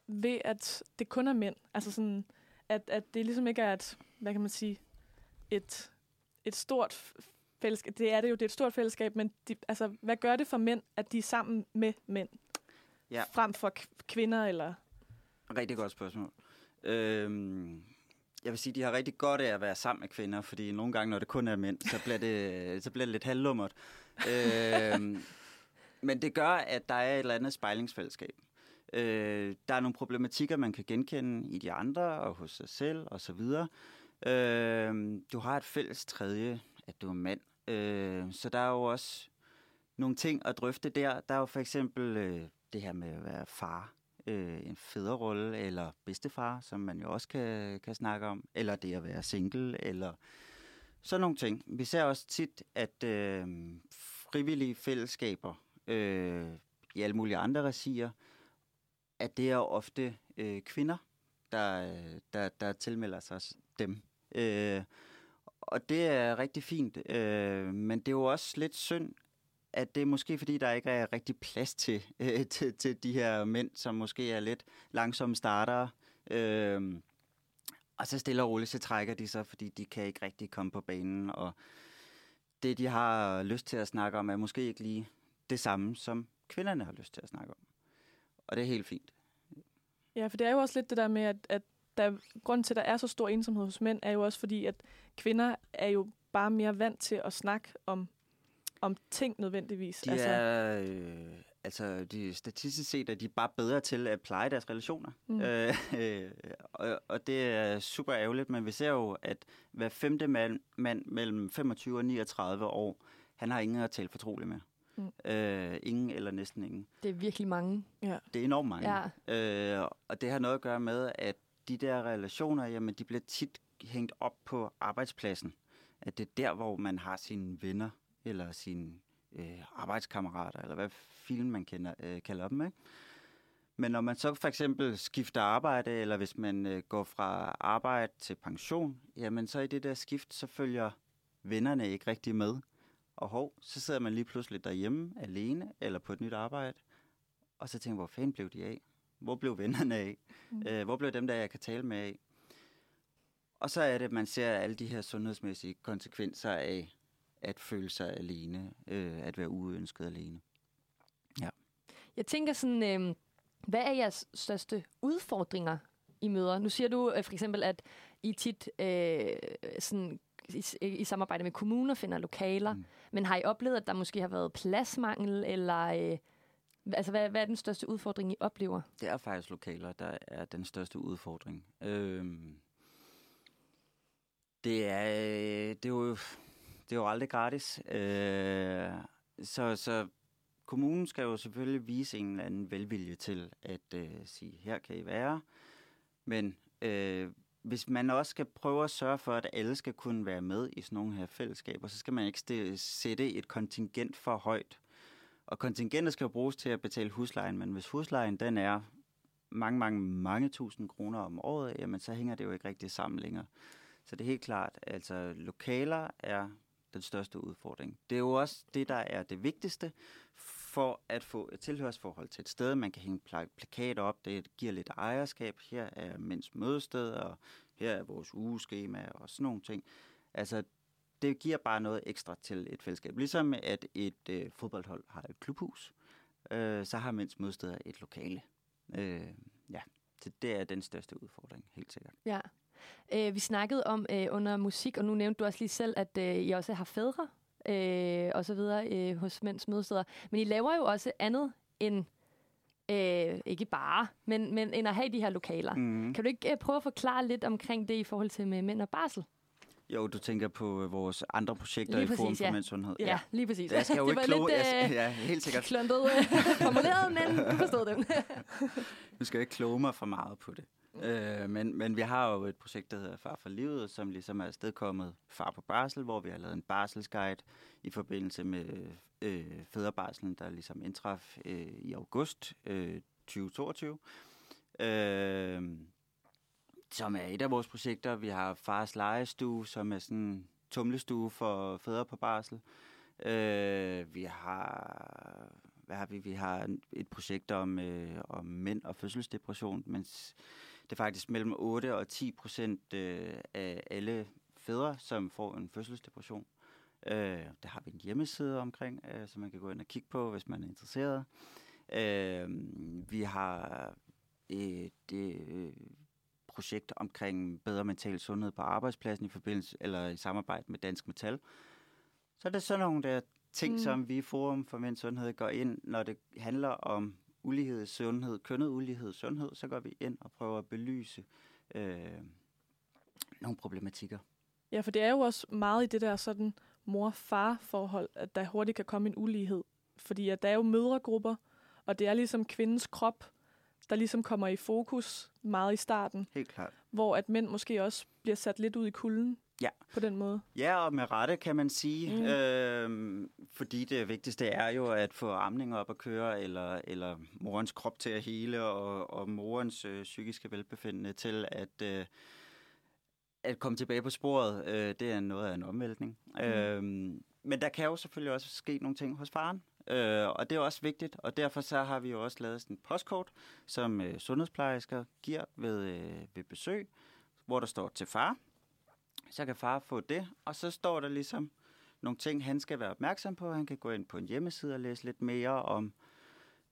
ved, at det kun er mænd? Altså sådan, at, at det ligesom ikke er et, hvad kan man sige, et, et stort fællesskab. Det er det jo, det er et stort fællesskab, men de, altså, hvad gør det for mænd, at de er sammen med mænd? Ja. Frem for kvinder, eller... Rigtig godt spørgsmål. Øhm, jeg vil sige, de har rigtig godt af at være sammen med kvinder, fordi nogle gange, når det kun er mænd, så bliver det, så bliver det lidt halvlummert. øhm, men det gør, at der er et eller andet spejlingsfællesskab. Øh, der er nogle problematikker, man kan genkende i de andre og hos sig selv osv. Øh, du har et fælles tredje, at du er mand. Øh, så der er jo også nogle ting at drøfte der. Der er jo for eksempel øh, det her med at være far øh, en fædrerolle, eller bedstefar, som man jo også kan, kan snakke om, eller det at være single, eller sådan nogle ting. Vi ser også tit, at øh, frivillige fællesskaber øh, i alle mulige andre regier, at det er ofte øh, kvinder, der, der, der tilmelder sig dem. Øh, og det er rigtig fint, øh, men det er jo også lidt synd, at det er måske fordi, der ikke er rigtig plads til, øh, til, til de her mænd, som måske er lidt langsomme startere. Øh, og så stille og roligt, så trækker de sig, fordi de kan ikke rigtig komme på banen. Og det, de har lyst til at snakke om, er måske ikke lige det samme, som kvinderne har lyst til at snakke om. Og det er helt fint. Ja, for det er jo også lidt det der med, at, at der, grunden til, at der er så stor ensomhed hos mænd, er jo også fordi, at kvinder er jo bare mere vant til at snakke om, om ting nødvendigvis. De altså, er, øh, altså de, statistisk set er de bare bedre til at pleje deres relationer. Mm. Øh, øh, og, og det er super ærgerligt, men vi ser jo, at hver femte mand, mand mellem 25 og 39 år, han har ingen at tale fortroligt med. Mm. Øh, ingen eller næsten ingen. Det er virkelig mange. ja. Det er enormt mange. Ja. Øh, og det har noget at gøre med, at de der relationer, jamen, de bliver tit hængt op på arbejdspladsen. At det er der, hvor man har sine venner, eller sine øh, arbejdskammerater, eller hvad film man kender, øh, kalder dem, ikke? Men når man så for eksempel skifter arbejde, eller hvis man øh, går fra arbejde til pension, jamen så i det der skift, så følger vennerne ikke rigtig med. Og hov, så sidder man lige pludselig derhjemme alene, eller på et nyt arbejde, og så tænker hvor fanden blev de af? Hvor blev vennerne af? Mm. Øh, hvor blev dem, der jeg kan tale med af? Og så er det, at man ser alle de her sundhedsmæssige konsekvenser af at føle sig alene, øh, at være uønsket alene. Jeg tænker sådan, øh, hvad er jeres største udfordringer i møder? Nu siger du øh, for eksempel, at I tit øh, sådan, i, i samarbejde med kommuner finder lokaler, mm. Mm. men har I oplevet, at der måske har været pladsmangel, eller øh, altså, hvad, hvad er den største udfordring, I oplever? Det er faktisk lokaler, der er den største udfordring. Øhm, det, er, øh, det, er jo, det er jo aldrig gratis. Øh, så, så kommunen skal jo selvfølgelig vise en eller anden velvilje til at øh, sige, her kan I være. Men øh, hvis man også skal prøve at sørge for, at alle skal kunne være med i sådan nogle her fællesskaber, så skal man ikke sætte et kontingent for højt. Og kontingentet skal jo bruges til at betale huslejen, men hvis huslejen den er mange, mange, mange tusind kroner om året, jamen så hænger det jo ikke rigtig sammen længere. Så det er helt klart, altså lokaler er den største udfordring. Det er jo også det, der er det vigtigste for at få et tilhørsforhold til et sted. Man kan hænge plakater op, det giver lidt ejerskab. Her er mænds mødested, og her er vores ugeskema og sådan nogle ting. Altså, det giver bare noget ekstra til et fællesskab. Ligesom at et øh, fodboldhold har et klubhus, øh, så har mænds mødesteder et lokale. Øh, ja, så det er den største udfordring, helt sikkert. Ja. Øh, vi snakkede om øh, under musik, og nu nævnte du også lige selv, at øh, I også har fædre øh, og så videre øh, hos mænds mødesteder. Men I laver jo også andet end, øh, ikke bare, men, men end at have de her lokaler. Mm. Kan du ikke øh, prøve at forklare lidt omkring det i forhold til med mænd og barsel? Jo, du tænker på øh, vores andre projekter Lige i Forum præcis, for ja. Mænds Sundhed. Ja, ja lige præcis. Jeg skal jo det ikke kloge, lidt jeg, øh, ja, helt sikkert. kluntet øh, formuleret, men du forstod det. Nu skal jeg ikke kloge mig for meget på det. Øh, men, men vi har jo et projekt, der hedder Far for Livet, som ligesom er afstedkommet Far på Barsel, hvor vi har lavet en barselsguide i forbindelse med øh, fædrebarselen, der ligesom indtraf øh, i august øh, 2022. Øh, som er et af vores projekter. Vi har Fars Legestue, som er sådan en tumlestue for fædre på barsel. Øh, vi har hvad har vi? Vi har et projekt om, øh, om mænd og fødselsdepression, mens det er faktisk mellem 8 og 10 procent øh, af alle fædre, som får en fødselsdepression. Øh, der har vi en hjemmeside omkring, øh, som man kan gå ind og kigge på, hvis man er interesseret. Øh, vi har et øh, projekt omkring bedre mental sundhed på arbejdspladsen i forbindelse eller i samarbejde med Dansk Metal. Så er det sådan nogle der ting, Mm. som vi i Forum for Mænds Sundhed går ind, når det handler om ulighed i sundhed, kønnet ulighed i sundhed, så går vi ind og prøver at belyse øh, nogle problematikker. Ja, for det er jo også meget i det der sådan mor-far-forhold, at der hurtigt kan komme en ulighed. Fordi at der er jo mødregrupper, og det er ligesom kvindens krop, der ligesom kommer i fokus meget i starten, Helt klart. hvor at mænd måske også bliver sat lidt ud i kulden Ja. på den måde. Ja, og med rette kan man sige, Mm. mm. øh, fordi det vigtigste er jo at få amninger op at køre, eller, eller morens krop til at hele, og, og morens øh, psykiske velbefindende til at, øh, at komme tilbage på sporet. Øh, det er noget af en omvæltning. Mm. Øh, men der kan jo selvfølgelig også ske nogle ting hos faren, øh, og det er også vigtigt, og derfor så har vi jo også lavet sådan et postkort, som øh, sundhedsplejersker giver ved, øh, ved besøg, hvor der står til far, så kan far få det, og så står der ligesom nogle ting, han skal være opmærksom på. Han kan gå ind på en hjemmeside og læse lidt mere om,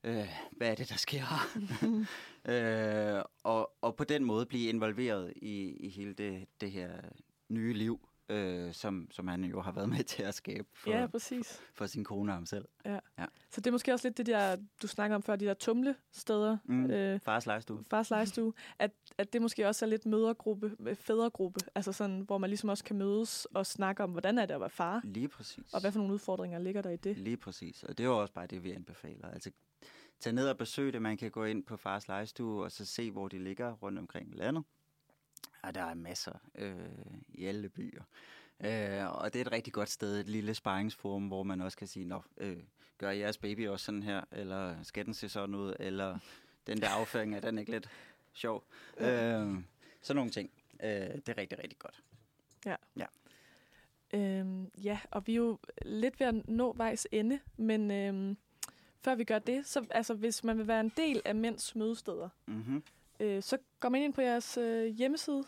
øh, hvad er det, der sker. øh, og, og på den måde blive involveret i, i hele det, det her nye liv, øh, som, som han jo har været med til at skabe for, Ja, præcis. for sin kone og ham selv. Så det er måske også lidt det der, du snakker om før, de der tumle-steder, Mm. øh, Fars lejestue. fars legestue, at, at det måske også er lidt mødergruppe, øh, fædregruppe, altså sådan, hvor man ligesom også kan mødes og snakke om, hvordan er det at være far, Lige præcis. og hvad for nogle udfordringer ligger der i det. Lige præcis. Og det er jo også bare det, vi anbefaler. Altså, tag ned og besøg det. Man kan gå ind på Fars Lejestue og så se, hvor de ligger rundt omkring landet. Og der er masser øh, i alle byer. Øh, og det er et rigtig godt sted, et lille sparringsforum, hvor man også kan sige, Nå, øh, gør jeres baby også sådan her, eller skal den se sådan ud, eller den der afføring, er den ikke lidt sjov? Øh, sådan nogle ting. Øh, det er rigtig, rigtig godt. Øhm, ja, og vi er jo lidt ved at nå vejs ende, men øhm, før vi gør det, så altså, hvis man vil være en del af mænds mødesteder, Mm-hmm. øh, så går man ind på jeres øh, hjemmeside,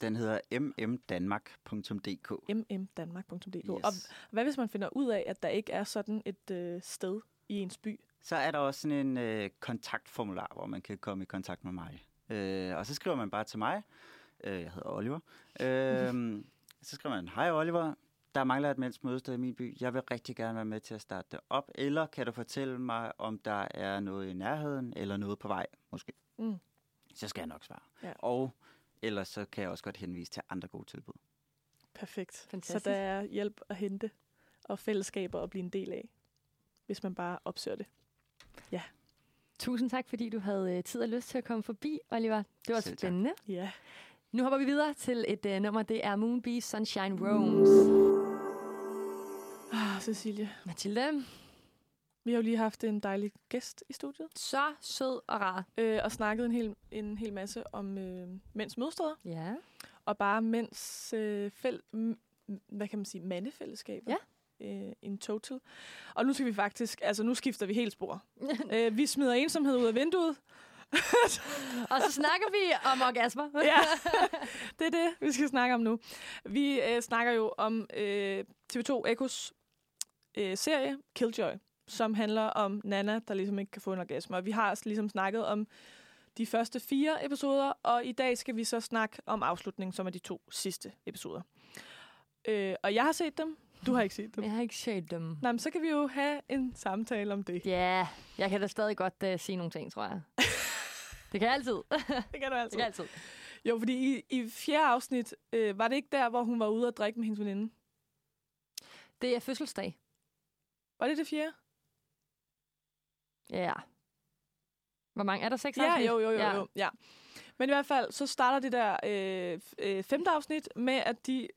Den hedder mmdanmark.dk. mmdanmark.dk. Yes. Og hvad hvis man finder ud af, at der ikke er sådan et øh, sted i ens by? Så er der også sådan en øh, kontaktformular, hvor man kan komme i kontakt med mig. Øh, og så skriver man bare til mig. Øh, jeg hedder Oliver. Øh, så skriver man, hej Oliver, der mangler et mænds mødested i min by. Jeg vil rigtig gerne være med til at starte det op. Eller kan du fortælle mig, om der er noget i nærheden, eller noget på vej, måske? Mm. Så skal jeg nok svare. Ja. Og ellers så kan jeg også godt henvise til andre gode tilbud. Perfekt. Fantastisk. Så der er hjælp at hente, og fællesskaber at blive en del af, hvis man bare opsøger det. Tusind tak, fordi du havde øh, tid og lyst til at komme forbi, Oliver. Det var Selv tak. spændende. Ja, Nu hopper vi videre til et uh, nummer. Det er Moonbee Sunshine Roams. Ah, Cecilie, Mathilde, vi har jo lige haft en dejlig gæst i studiet, så sød og rar. øh, og snakket en hel, en hel masse om øh, mænds mødesteder, Ja. og bare mænds øh, fæl, m- hvad kan man sige, mandefællesskaber. Øh, in total. Og nu skal vi faktisk, altså nu skifter vi helt spor. øh, vi smider ensomhed ud af vinduet. og så snakker vi om orgasmer. ja, det er det, vi skal snakke om nu. Vi øh, snakker jo om øh, TV2 Ekos øh, serie Killjoy, som handler om Nana, der ligesom ikke kan få en orgasme. Og vi har ligesom snakket om de første fire episoder, og i dag skal vi så snakke om afslutningen, som er de to sidste episoder. Øh, og jeg har set dem. Du har ikke set dem. Jeg har ikke set dem. Nej, men så kan vi jo have en samtale om det. Ja, jeg kan da stadig godt uh, sige nogle ting, tror jeg. det kan jeg altid. Det kan du det altid. kan jeg altid. Jo, fordi i, i fjerde afsnit, øh, var det ikke der, hvor hun var ude og drikke med hendes veninde? Det er fødselsdag. Var det det fjerde? Ja. Hvor mange? Er der seks Ja, afsnit? jo, jo, jo, Ja. jo. Ja. Men i hvert fald, så starter det der øh, øh, femte afsnit med, at de...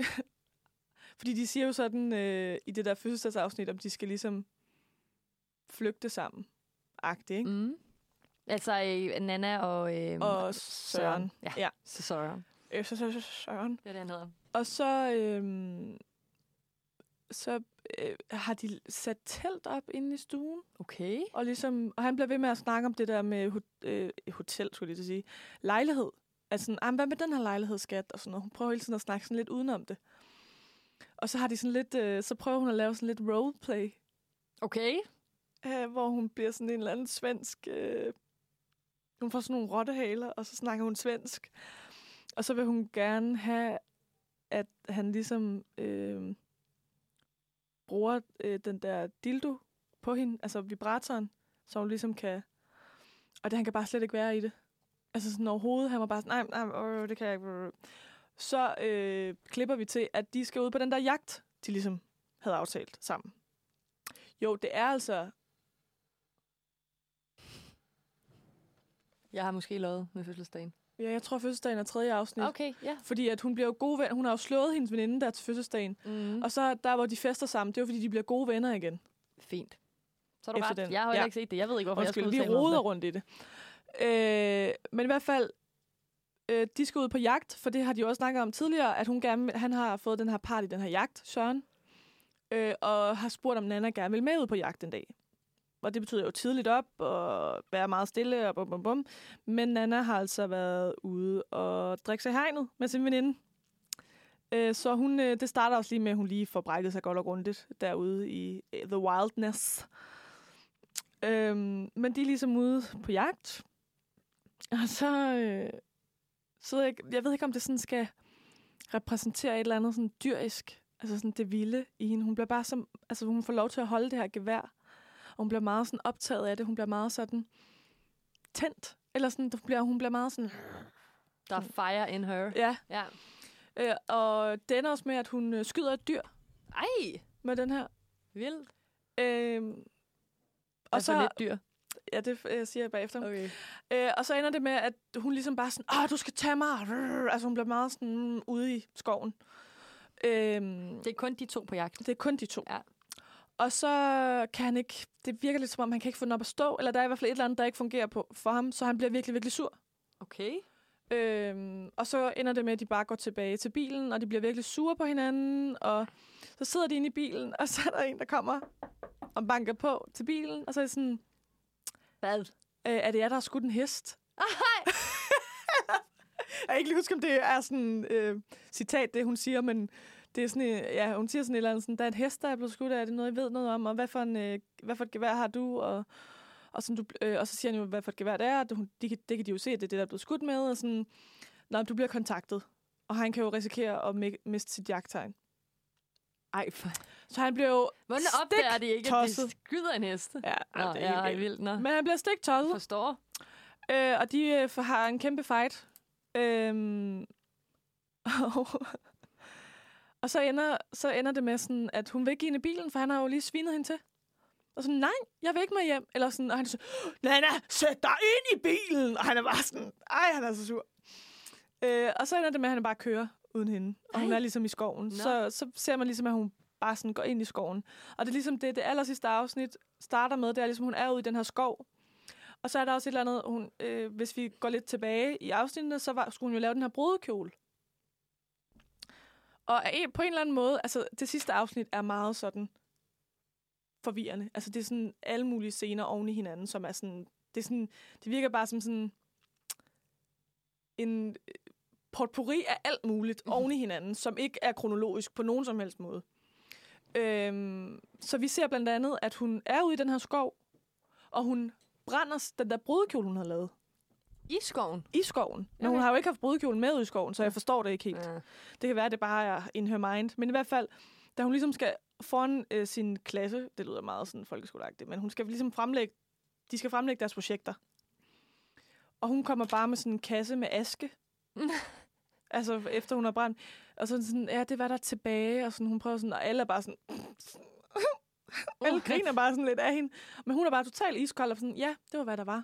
fordi de siger jo sådan øh, i det der fødselsdagsafsnit, om de skal ligesom flygte sammen. Agtigt, ikke? Mm. Altså øh, Nana og... Øh, Og Søren. Ja, Ja. så Søren. Øh, så, så, så, Søren. Det er det, han hedder. Og så, øh, så øh, har de sat telt op inde i stuen. Okay. Og, ligesom, og han bliver ved med at snakke om det der med øh, hotel, skulle jeg lige sige. Lejlighed. Altså, sådan, "Ah, men hvad med den her lejlighedsskat? Og sådan noget. Hun prøver hele tiden at snakke sådan lidt udenom det. Og så har de sådan lidt, øh, så prøver hun at lave sådan lidt roleplay, Okay. øh, hvor hun bliver sådan en eller anden svensk... Øh, hun får sådan nogle rottehaler, og så snakker hun svensk. Og så vil hun gerne have, at han ligesom øh, bruger øh, den der dildo på hende, altså vibratoren, så hun ligesom kan... Og det, han kan bare slet ikke være i det. Altså sådan overhovedet, han var bare sådan, nej, nej, øh, det kan jeg ikke. Så øh, klipper vi til, at de skal ud på den der jagt, de ligesom havde aftalt sammen. Jo, det er altså... Jeg har måske lovet med fødselsdagen. Ja, jeg tror, fødselsdagen er tredje afsnit. Okay. Ja. Fordi at hun bliver jo gode venner. Hun har jo slået hendes veninde der til fødselsdagen. Mm. Og så der, hvor de fester sammen, det er jo, fordi de bliver gode venner igen. Fint. Så er du Efter ret. den. Jeg har Ja. ikke set det. Jeg ved ikke, hvorfor Undskyld, jeg vi skulle om roder rundt i det. Øh, men i hvert fald, øh, de skal ud på jagt, for det har de jo også snakket om tidligere, at hun gerne, han har fået den her part i den her jagt, Søren, øh, og har spurgt, om Nana gerne vil med ud på jagt en dag. Og det betyder jo tidligt op og være meget stille og bum, bum, bum. Men Nana har altså været ude og drikke sig i hegnet med sin veninde. Øh, så hun, øh, det starter også lige med, at hun lige får brækket sig godt og grundigt derude i øh, The Wildness. Øhm, men de er ligesom ude på jagt. Og så... Øh, så jeg, jeg ved ikke, om det sådan skal repræsentere et eller andet sådan dyrisk. Altså sådan det vilde i hende. Hun bliver bare som... Altså hun får lov til at holde det her gevær. Og hun bliver meget sådan optaget af det. Hun bliver meget sådan tændt. Eller sådan, hun bliver, hun bliver meget sådan... Der er fire in her. Ja. Ja. Øh, og det ender også med, at hun øh, skyder et dyr Ej, med den her. vildt. Øh, og Og så så, lidt dyr. Ja, det øh, siger jeg bagefter. Okay. Øh, og så ender det med, at hun ligesom bare sådan, ah, du skal tage mig. Rrr. Altså hun bliver meget sådan mm, ude i skoven. Øhm, Det er kun de to på jagt. det er kun de to. Ja. Og så kan han ikke, det virker lidt som om, han kan ikke få den op at stå, eller der er i hvert fald et eller andet, der ikke fungerer på for ham, så han bliver virkelig, virkelig sur. Okay. Øhm, og så ender det med, at de bare går tilbage til bilen, og de bliver virkelig sure på hinanden, og så sidder de inde i bilen, og så er der en, der kommer og banker på til bilen, og så er det sådan, Hvad? øh, er det jer, der har skudt en hest? jeg kan ikke lige huske, om det er sådan øh, citat, det hun siger, men det er sådan, øh, ja, hun siger sådan et eller andet, sådan, der er en hest, der er blevet skudt, er det noget, I ved noget om, og hvad for, en, øh, hvad for et gevær har du, og, og, sådan, du, øh, og så siger han jo, hvad for et gevær det er, og det, de, kan- det kan de jo se, at det er det, der er blevet skudt med, og sådan, Nå, du bliver kontaktet, og han kan jo risikere at mi- miste sit jagttegn. Ej, for... Så han bliver jo Hvordan stik opdager de ikke, at de skyder en hest? Ja, Nå, det er ja, vildt. Nå. Men han bliver stik tosset. Forstår. Øh, og de øh, for- har en kæmpe fight. Øhm, og, og så ender, så ender det med sådan, at hun vil ikke ind i bilen, for han har jo lige svinet hende til. Og sådan, nej, jeg vil ikke med hjem. Eller sådan, og han er så, Nana, sæt dig ind i bilen. Og han er bare sådan, ej, han er så sur. Øh, og så ender det med, at han bare kører uden hende. Og hun Ej. er ligesom i skoven. Nå. Så, så ser man ligesom, at hun bare sådan går ind i skoven. Og det er ligesom det, det aller sidste afsnit starter med, det er ligesom, hun er ude i den her skov. Og så er der også et eller andet, hun, øh, hvis vi går lidt tilbage i afsnittene, så var, skulle hun jo lave den her brudekjole. Og en- på en eller anden måde, altså det sidste afsnit er meget sådan forvirrende. Altså det er sådan alle mulige scener oven i hinanden, som er sådan, det er sådan, det virker bare som sådan en potpourri af alt muligt Mhm. mm. oven i hinanden, som ikke er kronologisk på nogen som helst måde. Øhm, så vi ser blandt andet, at hun er ude i den her skov, og hun brænder den der brudekjole, hun har lavet I skoven. i skoven. Men Okay. hun har jo ikke haft brudekjolen med ud i skoven, så jeg forstår det ikke helt. Ja. Det kan være, at det bare er in her mind. Men i hvert fald, da hun ligesom skal foran øh, sin klasse, det lyder meget sådan folkeskoleagtigt, men hun skal ligesom fremlægge, de skal fremlægge deres projekter. Og hun kommer bare med sådan en kasse med aske. altså efter hun har brændt. Og så sådan, ja, det var der tilbage. Og sådan, hun prøver sådan, og alle er bare sådan... alle griner bare sådan lidt af hende. Men hun er bare totalt iskold og sådan, ja, det var, hvad der var.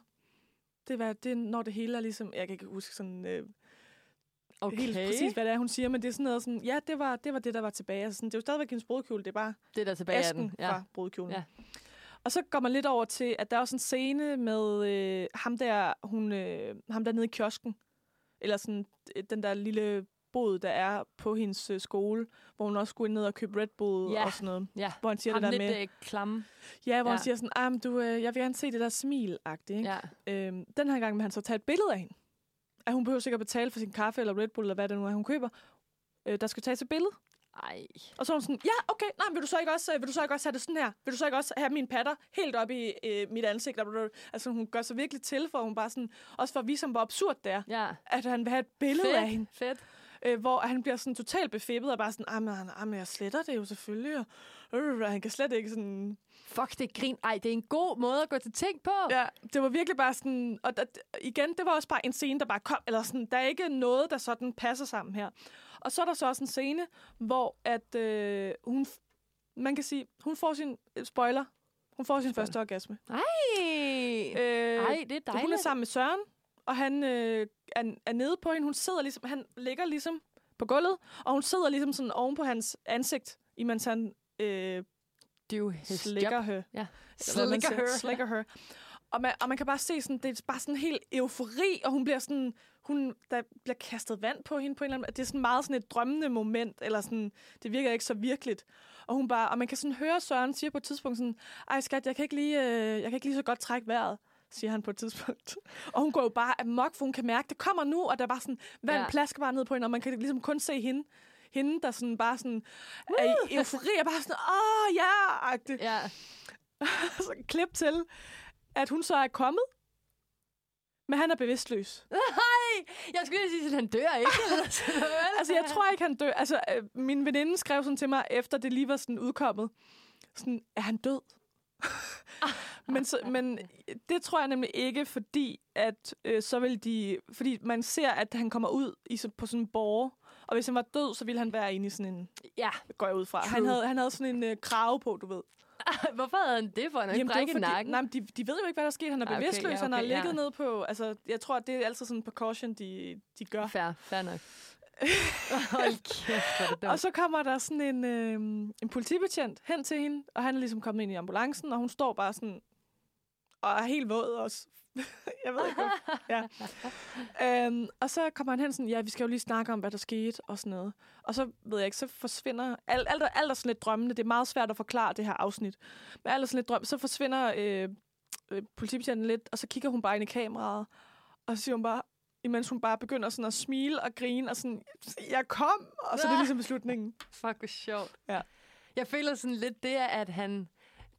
Det var, det, når det hele er ligesom, jeg kan ikke huske sådan, øh, Okay. helt præcis, hvad det er, hun siger, men det er sådan noget sådan, ja, det var det, var det der var tilbage. Altså, sådan, det er jo stadigvæk hendes brudkjole, det er bare Det der tilbage asken den. Ja. fra brudkjolen. Ja. Og så går man lidt over til, at der er også en scene med øh, ham der, hun, øh, ham der nede i kiosken. Eller sådan den der lille bod, der er på hendes øh, skole, hvor hun også skulle ned og købe Red Bull Ja. og sådan noget. ja. Hvor han siger Ham det der lidt med, øh, klamme. ja, hvor ja. han siger sådan, ah, men du, øh, jeg vil gerne se det der smil-agtigt. Ikke? Ja. Øhm, den her gang vil han så tage et billede af hende. At hun behøver sikkert betale for sin kaffe eller Red Bull, eller hvad det nu er, hun køber. Øh, der skal tages et billede. Ej. Og så er hun sådan, ja, okay, nej, men vil du så ikke også, øh, vil du så ikke også have det sådan her? Vil du så ikke også have mine patter helt op i øh, mit ansigt? Altså hun gør sig virkelig til, for hun bare sådan, også for at vise ham, hvor absurd det er, Ja. at han vil have et billede Fedt. af hende. Fedt. Øh, hvor han bliver sådan totalt befippet og bare sådan, ah, men, ah, men jeg sletter det jo selvfølgelig. Og, øh, han kan slet ikke sådan... Fuck, det er grin. Ej, det er en god måde at gå til ting på. Ja, det var virkelig bare sådan... Og der, igen, det var også bare en scene, der bare kom. Eller sådan, der er ikke noget, der sådan passer sammen her. Og så er der så også en scene, hvor at øh, hun... Man kan sige, hun får sin... øh, Spoiler. Hun får sin første orgasme. Ej. Øh, Ej, det er dejligt. hun er sammen med Søren, og han øh, er, er nede på hende. Hun sidder ligesom... Han ligger ligesom på gulvet, og hun sidder ligesom sådan oven på hans ansigt, imens han øh, Do his slikker her. Ja. Slikker siger. her. Slikker her. Og man, og man kan bare se sådan, det er bare sådan helt eufori, og hun bliver sådan, hun, der bliver kastet vand på hende på en eller anden måde. Det er sådan meget sådan et drømmende moment, eller sådan, det virker ikke så virkeligt. Og hun bare, og man kan sådan høre Søren sige på et tidspunkt sådan, ej skat, jeg kan ikke lige, øh, jeg kan ikke lige så godt trække vejret siger han på et tidspunkt. Og hun går jo bare amok, for hun kan mærke, det kommer nu, og der er bare sådan, vand Ja. plasker bare ned på hende, og man kan ligesom kun se hende, hende der sådan bare sådan, er i eufori, er bare sådan, åh, ja, agtigt Ja. så klip til, at hun så er kommet, men han er bevidstløs. Ej, jeg skulle lige sige, at han dør ikke. Altså, jeg tror ikke, han dør. Altså, øh, min veninde skrev sådan til mig, efter det lige var sådan udkommet. Sådan, er han død? men, så, men det tror jeg nemlig ikke, fordi at øh, så vil de... Fordi man ser, at han kommer ud i, på sådan en borger, og hvis han var død, så ville han være inde i sådan en... Ja. Går jeg ud fra. Han True. havde, han havde sådan en øh, krave på, du ved. Hvorfor havde han det for? Han har ikke brækket fordi, nakken. nej, men de, de ved jo ikke, hvad der er sket. Han er Ah, okay, bevidstløs, ja, han har okay, ligget ja. ned på... Altså, jeg tror, det er altid sådan en precaution, de, de gør. Fair, fair nok. Hold kæft, det. Og så kommer der sådan en, øh, en politibetjent hen til hende, og han er ligesom kommet ind i ambulancen, og hun står bare sådan og er helt våd også. jeg ved ikke, ja. øhm, Og så kommer han hen sådan, ja, vi skal jo lige snakke om, hvad der skete, og sådan noget. Og så, ved jeg ikke, så forsvinder... Alt, alt, er- alt er sådan lidt drømmende. Det er meget svært at forklare det her afsnit. Men alt er sådan lidt drøm. Så forsvinder øh, øh, politibetjenten lidt, og så kigger hun bare ind i kameraet, og så siger hun bare, imens hun bare begynder sådan at smile og grine, og sådan, jeg kom, og så er det ligesom beslutningen. Fuck, hvor sjovt. Ja. Jeg føler sådan lidt det, at han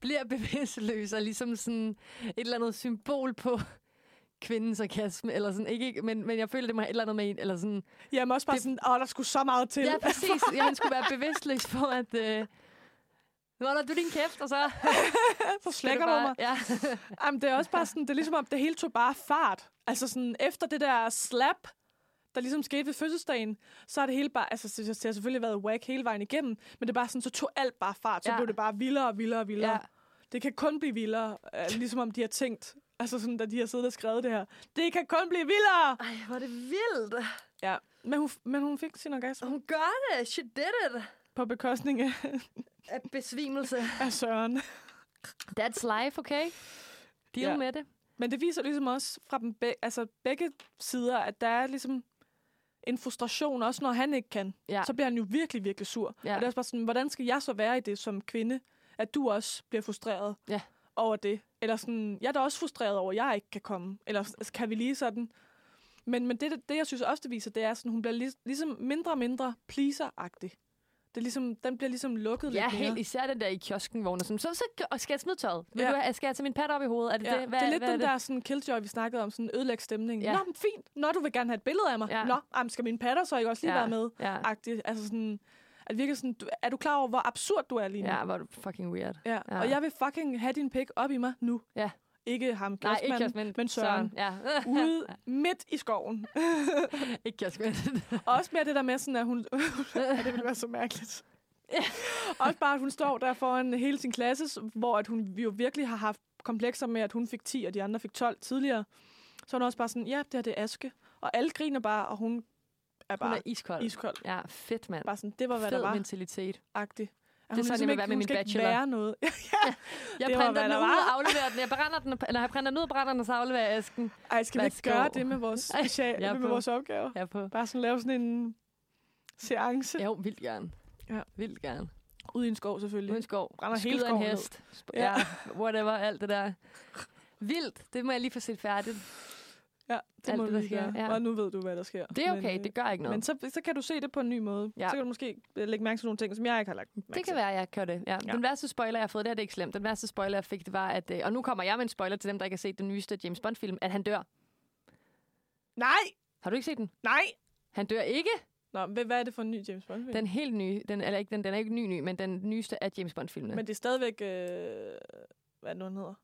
bliver bevidstløs og ligesom sådan et eller andet symbol på kvindens orgasme, eller sådan, ikke, ikke men, men jeg føler, det må have et eller andet med en, eller sådan. Jamen også bare Det- det... sådan, åh, der skulle så meget til. Ja, præcis. Ja, han skulle være bevidstløs på, at øh, nu holder du din kæft, og så så slækker du mig. Ja. Jamen, det er også bare sådan, det er ligesom om, det hele tog bare fart. Altså sådan, efter det der slap, der ligesom skete ved fødselsdagen, så har det hele bare, altså det har selvfølgelig været whack hele vejen igennem, men det er bare sådan, så tog alt bare fart. Så Ja. blev det bare vildere og vildere og vildere. ja. Ja. Det kan kun blive vildere, øh, ligesom om de har tænkt, altså sådan, da de har siddet og skrevet det her. Det kan kun blive vildere! Ej, hvor er det vildt. Ja, men hun, men hun fik sin orgasme Hun gør det. She did it. På bekostning af, Af besvimelse. af Søren. That's life, okay? Deal Ja. med det. Men det viser ligesom også fra dem be- altså begge sider, at der er ligesom en frustration, også når han ikke kan. Ja. Så bliver han jo virkelig, virkelig sur. Ja. Og det er også bare sådan, hvordan skal jeg så være i det som kvinde, at du også bliver frustreret Ja. over det? Eller sådan, jeg er da også frustreret over, at jeg ikke kan komme. Eller s- kan vi lige sådan... Men, men det, det, jeg synes også, det viser, det er, sådan, hun bliver lig, ligesom mindre og mindre pleaser-agtig. Det er ligesom, den bliver ligesom lukket Ja, lidt mere. helt især den der i kiosken, hvor er sådan, så, så og skal jeg smide tøjet? Vil Ja. du, have- skal jeg tage min pat op i hovedet? Er det Ja, det? det er lidt hvad den det? der sådan killjoy, vi snakkede om, sådan ødelægge stemningen. Ja. Nå, men fint. Nå, du vil gerne have et billede af mig. Ja. Nå, jamen, skal mine patter så ikke også lige Ja. være med? Ja. Agtigt. Altså sådan, at det virker sådan, du, er du klar over, hvor absurd du er lige nu? ja, hvor er du fucking weird. ja. Ja. ja. Og jeg vil fucking have din pik op i mig nu. Ja. Ikke ham, Nej, ikke kiosken, men Søren. Ja. Ude midt i skoven. ikke. Og også mere det der med sådan, at hun... ja, det ville være så mærkeligt. også bare, at hun står der foran hele sin klasse, hvor at hun jo virkelig har haft komplekser med, at hun fik 10, og de andre fik 12 tidligere. Så er hun også bare sådan, ja, det her det er Aske. Og alle griner bare, og hun er Hun bare er iskold. iskold. Ja, fedt, mand. Bare sådan, det var, hvad Fed der var, mentalitet. agtigt. Det er sådan, jeg vil være med min bachelor. Være noget. Jeg Det printer den ud og afleverer den. Jeg brænder den, eller jeg printer den ud og brænder den, og så afleverer jeg æsken. Ej, skal vi ikke gøre det med vores, special, med på. vores opgaver? Jeg på. Bare sådan lave sådan en seance. Jo, vildt gerne. Ja. Vildt gerne. Ude i en skov selvfølgelig. Uden skov. Brænder hele Skyder en skoven ned. hest. Sp- Ja. ja. whatever, alt det der. Vildt. Det må jeg lige få set færdigt. Ja, det Alt må det, der sker, ja. Og nu ved du, hvad der sker. Det er Men, okay, øh, det gør ikke noget. Men så, så kan du se det på en ny måde. Ja. Så kan du måske øh, lægge mærke til nogle ting, som jeg ikke har lagt mærke Det til. kan være, jeg gør det. Ja. Ja. Den værste spoiler, jeg har fået, det er det ikke slemt. Den værste spoiler, jeg fik, det var, at... øh, Og nu kommer jeg med en spoiler til dem, der ikke har set den nyeste James Bond-film, at han dør. Nej! Har du ikke set den? Nej! Han dør ikke. Nå, hvad, hvad er det for en ny James Bond film? Den helt nye, den, eller ikke, den, den er ikke ny ny, men den nyeste af James Bond-filmene. Men det er stadigvæk... Øh, hvad er det nu, han hedder?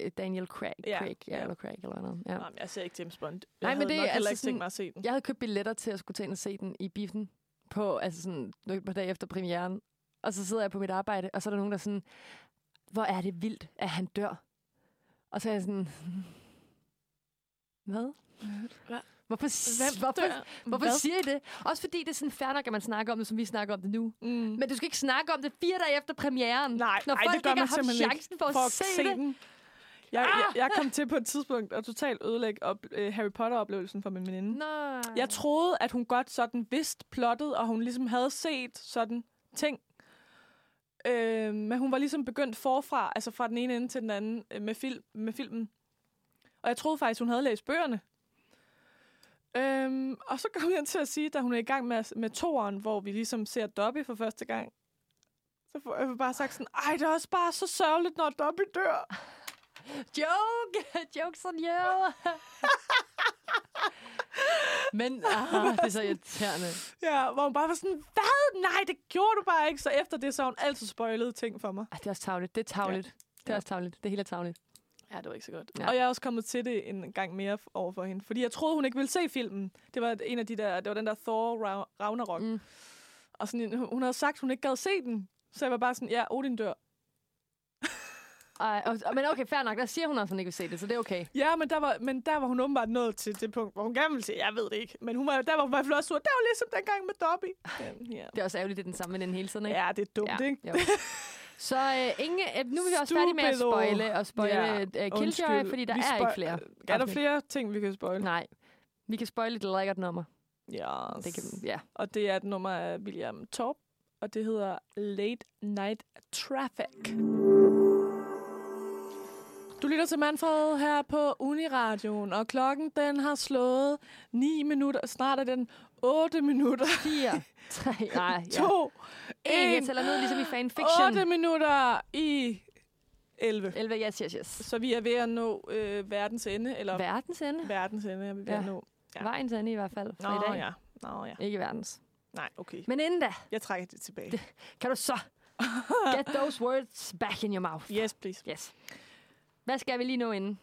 Øh, Daniel Craig, Ja, Craig ja, ja. eller Craig, eller noget. Ja. Ja. Nå, men jeg ser ikke James Bond. Jeg Nej, men det er altså ikke sådan- mig at se den. Jeg havde købt billetter til at skulle tage ind og se den i biffen på, altså sådan, et par dage efter premieren. Og så sidder jeg på mit arbejde, og så er der nogen, der er sådan, hvor er det vildt, at han dør. Og så er jeg sådan, hvad? Hvad? Hvorfor, Hvem hvorfor, dør? hvorfor Hvad? siger I det? Også fordi det er sådan fair nok, at man snakker om det, som vi snakker om det nu. Mm. Men du skal ikke snakke om det fire dage efter premieren. Nej, når ej, folk det gør ikke man har haft chancen for, for at at se, se det. den. Jeg, jeg, jeg kom til på et tidspunkt at totalt ødelægge op, øh, Harry Potter-oplevelsen for min veninde. Nej. Jeg troede, at hun godt sådan vidste plottet, og hun ligesom havde set sådan ting. Øh, men hun var ligesom begyndt forfra, altså fra den ene ende til den anden øh, med, film, med filmen. Og jeg troede faktisk, hun havde læst bøgerne. Øhm, og så kom jeg til at sige, da hun er i gang med, med toeren, hvor vi ligesom ser Dobby for første gang. Så får jeg bare sagt sådan, ej, det er også bare så sørgeligt, når Dobby dør. Joke! Jokes on you! Men aha, det er så irriterende. Ja, hvor hun bare var sådan, hvad? Nej, det gjorde du bare ikke. Så efter det, så har hun altid spoilet ting for mig. Ej, det er også tavligt. Det er tavligt. Det er Ja. også tavligt. Det hele er tavligt. Ja, det var ikke så godt. Ja. Ja. Og jeg er også kommet til det en gang mere over for hende. Fordi jeg troede, hun ikke ville se filmen. Det var en af de der, det var den der Thor Ra- Ragnarok. Mm. Og sådan, hun havde sagt, hun ikke gad se den. Så jeg var bare sådan, ja, Odin dør. Ej, og, men okay, fair nok. Der siger hun også, at hun ikke vil se det, så det er okay. Ja, men der var, men der var hun åbenbart nået til det punkt, hvor hun gerne ville se, jeg ved det ikke. Men hun var, der var hun i hvert fald også sur. Det var ligesom dengang med Dobby. Ja, ja. Det er også ærgerligt, det er den samme med den hele tiden, ikke? ja det er dumt, Ja, ikke? jo. Så øh, ingen, øh, nu er vi også færdige med at spoile og spoile Ja, ja, uh, Killjoy, Undskyld. fordi der Vi er ikke flere. Er der flere ting, vi kan spoil? Nej. Vi kan spoile et lækkert nummer. Yes. Det kan, ja. Og det er et nummer af William Torp, og det hedder Late Night Traffic. Du lytter til Manfred her på Uniradioen, og klokken den har slået 9 minutter, snart er den 8 minutter, 4, 3, nej, ja. 2, En, jeg 1, tæller ned ligesom i fanfiction. 8 minutter i 11. 11, yes, yes, yes. Så vi er ved at nå øh, verdens ende, eller Verdens ende. verdens ende er vi ved Ja. at nå. Ja. Vejens ende i hvert fald for Nå i dag. ja, Nå ja. Ikke verdens. Nej, okay. Men inden da, Jeg trækker det tilbage. kan du så get those words back in your mouth. Yes, please. Yes. Hvad skal vi lige nå inden?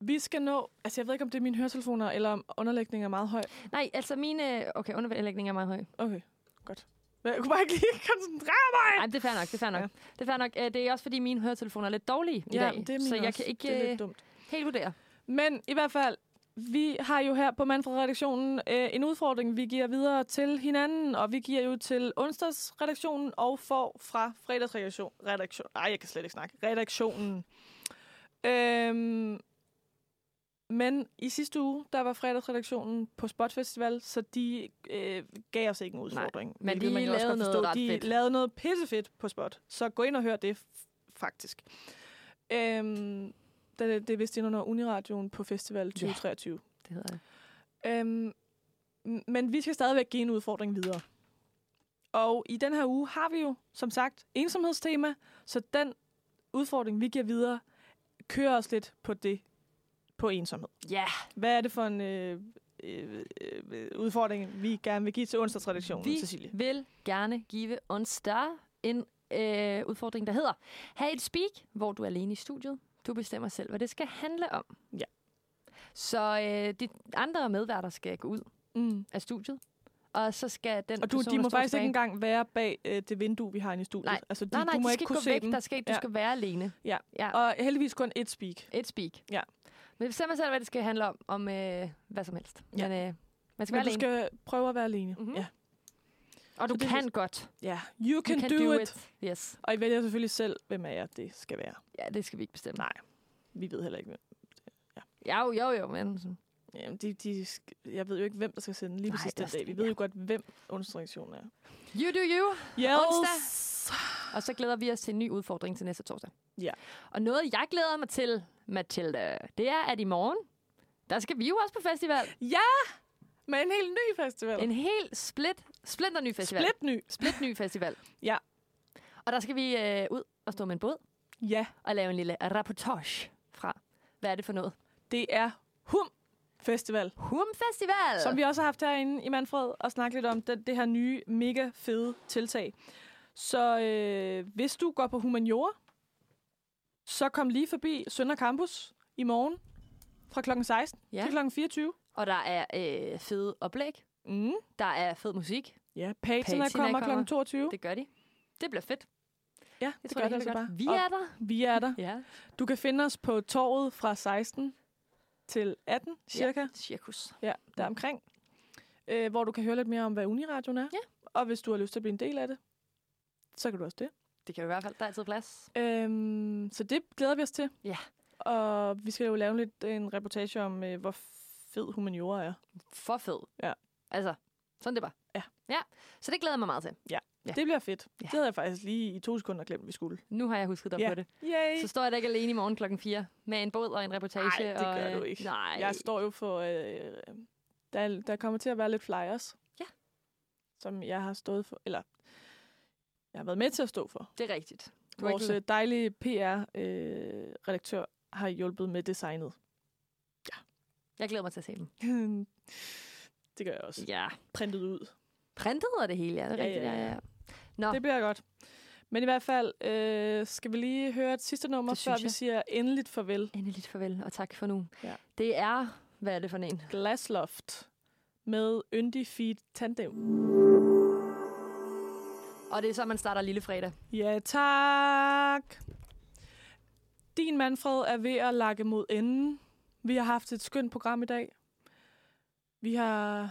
Vi skal nå... Altså, jeg ved ikke, om det er mine høretelefoner, eller om underlægningen er meget høj. Nej, altså mine... Okay, underlægning er meget høj. Okay, godt. Jeg kunne bare ikke lige koncentrere mig. Nej, det er fair nok, det er fair nok. Ja. Det er fair nok. Øh, Det er også, fordi mine høretelefoner er lidt dårlige i ja, dag. det er så jeg også. kan ikke det er øh, lidt dumt. helt vurdere. Men i hvert fald, vi har jo her på Manfred-redaktionen øh, en udfordring, vi giver videre til hinanden, og vi giver jo til onsdagsredaktionen og får fra fredagsredaktion. Redaktion, ej, jeg kan slet ikke snakke. Redaktionen. Øhm, men i sidste uge, der var fredagsredaktionen på Spot Festival, så de øh, gav os ikke en udfordring. men hvilket de man også lavede godt noget forstå. ret De fedt. lavede noget pissefedt på Spot. Så gå ind og hør det, faktisk. Øhm, det, det er vist ind under Uniradioen på Festival 2023. Det hedder det. Øhm, men vi skal stadigvæk give en udfordring videre. Og i den her uge har vi jo, som sagt, ensomhedstema, så den udfordring, vi giver videre, kører os lidt på det, på ensomhed. Ja, Hvad er det for en øh, øh, øh, udfordring, vi gerne vil give til onsdagstradiktionen, Vi Cecilie? vil gerne give onsdag en øh, udfordring, der hedder Ha' et speak, hvor du er alene i studiet. Du bestemmer selv, hvad det skal handle om. Ja. Så øh, de andre medværter skal gå ud Mm. af studiet, og så skal den Og du, person, de må faktisk tilbage- ikke engang være bag øh, det vindue, vi har inde i studiet. Nej. Altså, de, Nej, nej, du må de ikke skal kunne gå se væk. dem. Der skal, du Ja. skal være alene. Ja. ja. Og heldigvis kun et speak. Et speak. Ja. Men bestemmer selv, hvad det skal handle om, om øh, hvad som helst. Ja. Men øh, man skal Men være du alene. skal prøve at være alene. Mhm. Ja. Og du så det kan vil- godt. ja. You can, you can do, do, it. it. Yes. Og I vælger selvfølgelig selv, hvem af jer det skal være. Ja, det skal vi ikke bestemme. Nej. Vi ved heller ikke, hvem. Jo, jo, jo, men Jamen, de, de, jeg ved jo ikke, hvem der skal sende lige Nej, præcis den dag. Vi ved jo godt, hvem onsdagsreaktionen er. You do you. Yes! Onsdag. Og så glæder vi os til en ny udfordring til næste torsdag. Ja. Og noget, jeg glæder mig til, Mathilde, det er, at i morgen, der skal vi jo også på festival. Ja! Med en helt ny festival. En helt split, splinter ny festival. Split ny. Split ny festival. Ja. Og der skal vi øh, ud og stå med en båd Ja, og lave en lille rapportage fra, hvad er det for noget? det er Hum Festival. Hum Festival! Som vi også har haft herinde i Manfred og snakket lidt om det, det her nye, mega fede tiltag. Så øh, hvis du går på humaniora, så kom lige forbi Sønder Campus i morgen fra kl. 16 Ja. til kl. 24. Og der er øh, fede oplæg. Mm. Der er fed musik. Ja, Patina kommer kommer. kl. 22. Det gør de. Det bliver fedt. ja, det, tror gør jeg det altså bare. Vi er der. vi er der. Ja. Du kan finde os på torvet fra 16 til 18 cirka. Ja, cirkus. Ja, der omkring. Øh, hvor du kan høre lidt mere om, hvad Uniradioen er. Ja. Og hvis du har lyst til at blive en del af det, så kan du også det. Det kan jo i hvert fald, der er altid plads. Øhm, så det glæder vi os til. Ja. Og vi skal jo lave lidt en reportage om, øh, hvor fed humaniora er. For fed. Ja. Altså, sådan det var. Ja. Ja, så det glæder jeg mig meget til. Ja. Det bliver fedt. Ja. Det havde jeg faktisk lige i to sekunder glemt, vi skulle. Nu har jeg husket dig Ja. på det. Yay! Så står jeg da ikke alene i morgen klokken 4 med en båd og en reportage. Nej, det og, gør øh, du ikke. Nej, Jeg står jo for... Øh, der, der kommer til at være lidt flyers. Ja. Som jeg har stået for. Eller, jeg har været med til at stå for. det er rigtigt. Du Vores ikke- øh, dejlige PR-redaktør øh, har hjulpet med designet. Jeg glæder mig til at se dem. det gør jeg også. Ja. Printet ud. Printet og det hele, ja. Det er Ja, rigtigt. ja, Ja, ja. Nå, Det bliver godt. Men i hvert fald, øh, skal vi lige høre et sidste nummer, Det før vi siger endeligt farvel. endeligt farvel, og tak for nu. Ja. Det er, hvad er det for en? Glasloft med Yndig Feed Tandem. Og det er så, man starter lille fredag. Ja, tak. Din Manfred er ved at lakke mod enden. Vi har haft et skønt program i dag. Vi har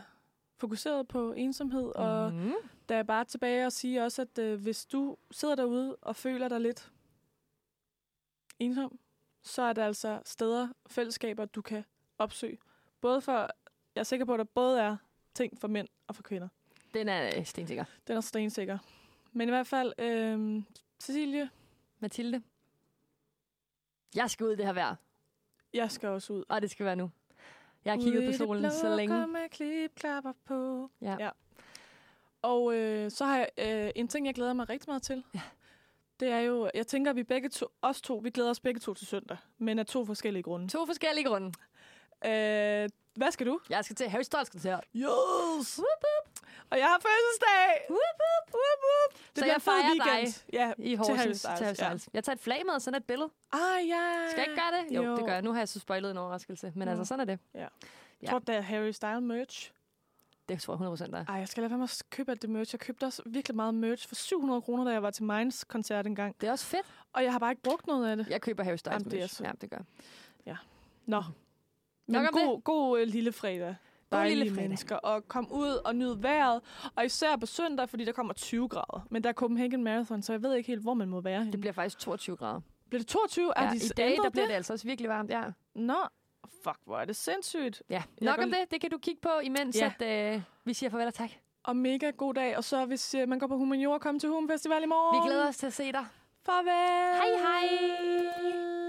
fokuseret på ensomhed, og Mm. der er bare tilbage at sige også, at øh, hvis du sidder derude og føler dig lidt ensom, så er der altså steder, fællesskaber, du kan opsøge. Både for, jeg er sikker på, at der både er ting for mænd og for kvinder. Den er øh, stensikker. Den er stensikker. Men i hvert fald, øh, Cecilie, Mathilde. Jeg skal ud det her vejr, jeg skal også ud. og det skal være nu. Jeg har kigget på solen så længe. med klipklapper på. Ja. Ja. Og øh, så har jeg øh, en ting, jeg glæder mig rigtig meget til. Ja. Det er jo, jeg tænker, at vi begge to, os to, vi glæder os begge to til søndag, men af to forskellige grunde. To forskellige grunde. Øh, hvad skal du? Jeg skal til Harry Styles koncert. Yes! Whoop, whoop. Og jeg har fødselsdag! Whoop, whoop, whoop, whoop. Det Så jeg fejrer weekend. Ja, I Horsens til Harry Styles. Jeg tager et flag med og sådan et billede. Ja. Ah, ja. Skal jeg ikke gøre det? Jo, Jo. det gør jeg. Nu har jeg så spoilet en overraskelse. Men Nå. altså, sådan er det. Jeg Ja. tror, det er Harry Style merch. Det tror jeg 100 der er. Ej, jeg skal lade være med at købe alt det merch. Jeg købte også virkelig meget merch for 700 kroner, da jeg var til Minds koncert engang. Det er også fedt. Og jeg har bare ikke brugt noget af det. Jeg køber Harry Styles Jamen, det er merch. så- Ja, det gør jeg. Nå. Men Nok god, god øh, lille fredag. Dejlige lille mennesker. Og kom ud og nyd vejret. Og især på søndag, fordi der kommer 20 grader. Men der er Copenhagen Marathon, så jeg ved ikke helt, hvor man må være henne. Det bliver faktisk 22 grader. bliver det 22? Er Ja, de I dag der bliver det? altså også virkelig varmt, ja. Nå, fuck, hvor er det sindssygt. ja. Nok om det. Det kan du kigge på, imens Ja. at, øh, vi siger farvel og tak. Og mega god dag. Og så hvis øh, man går på Humaniora, kom til Hum Festival i morgen. Vi glæder os til at se dig. Farvel. Hej hej!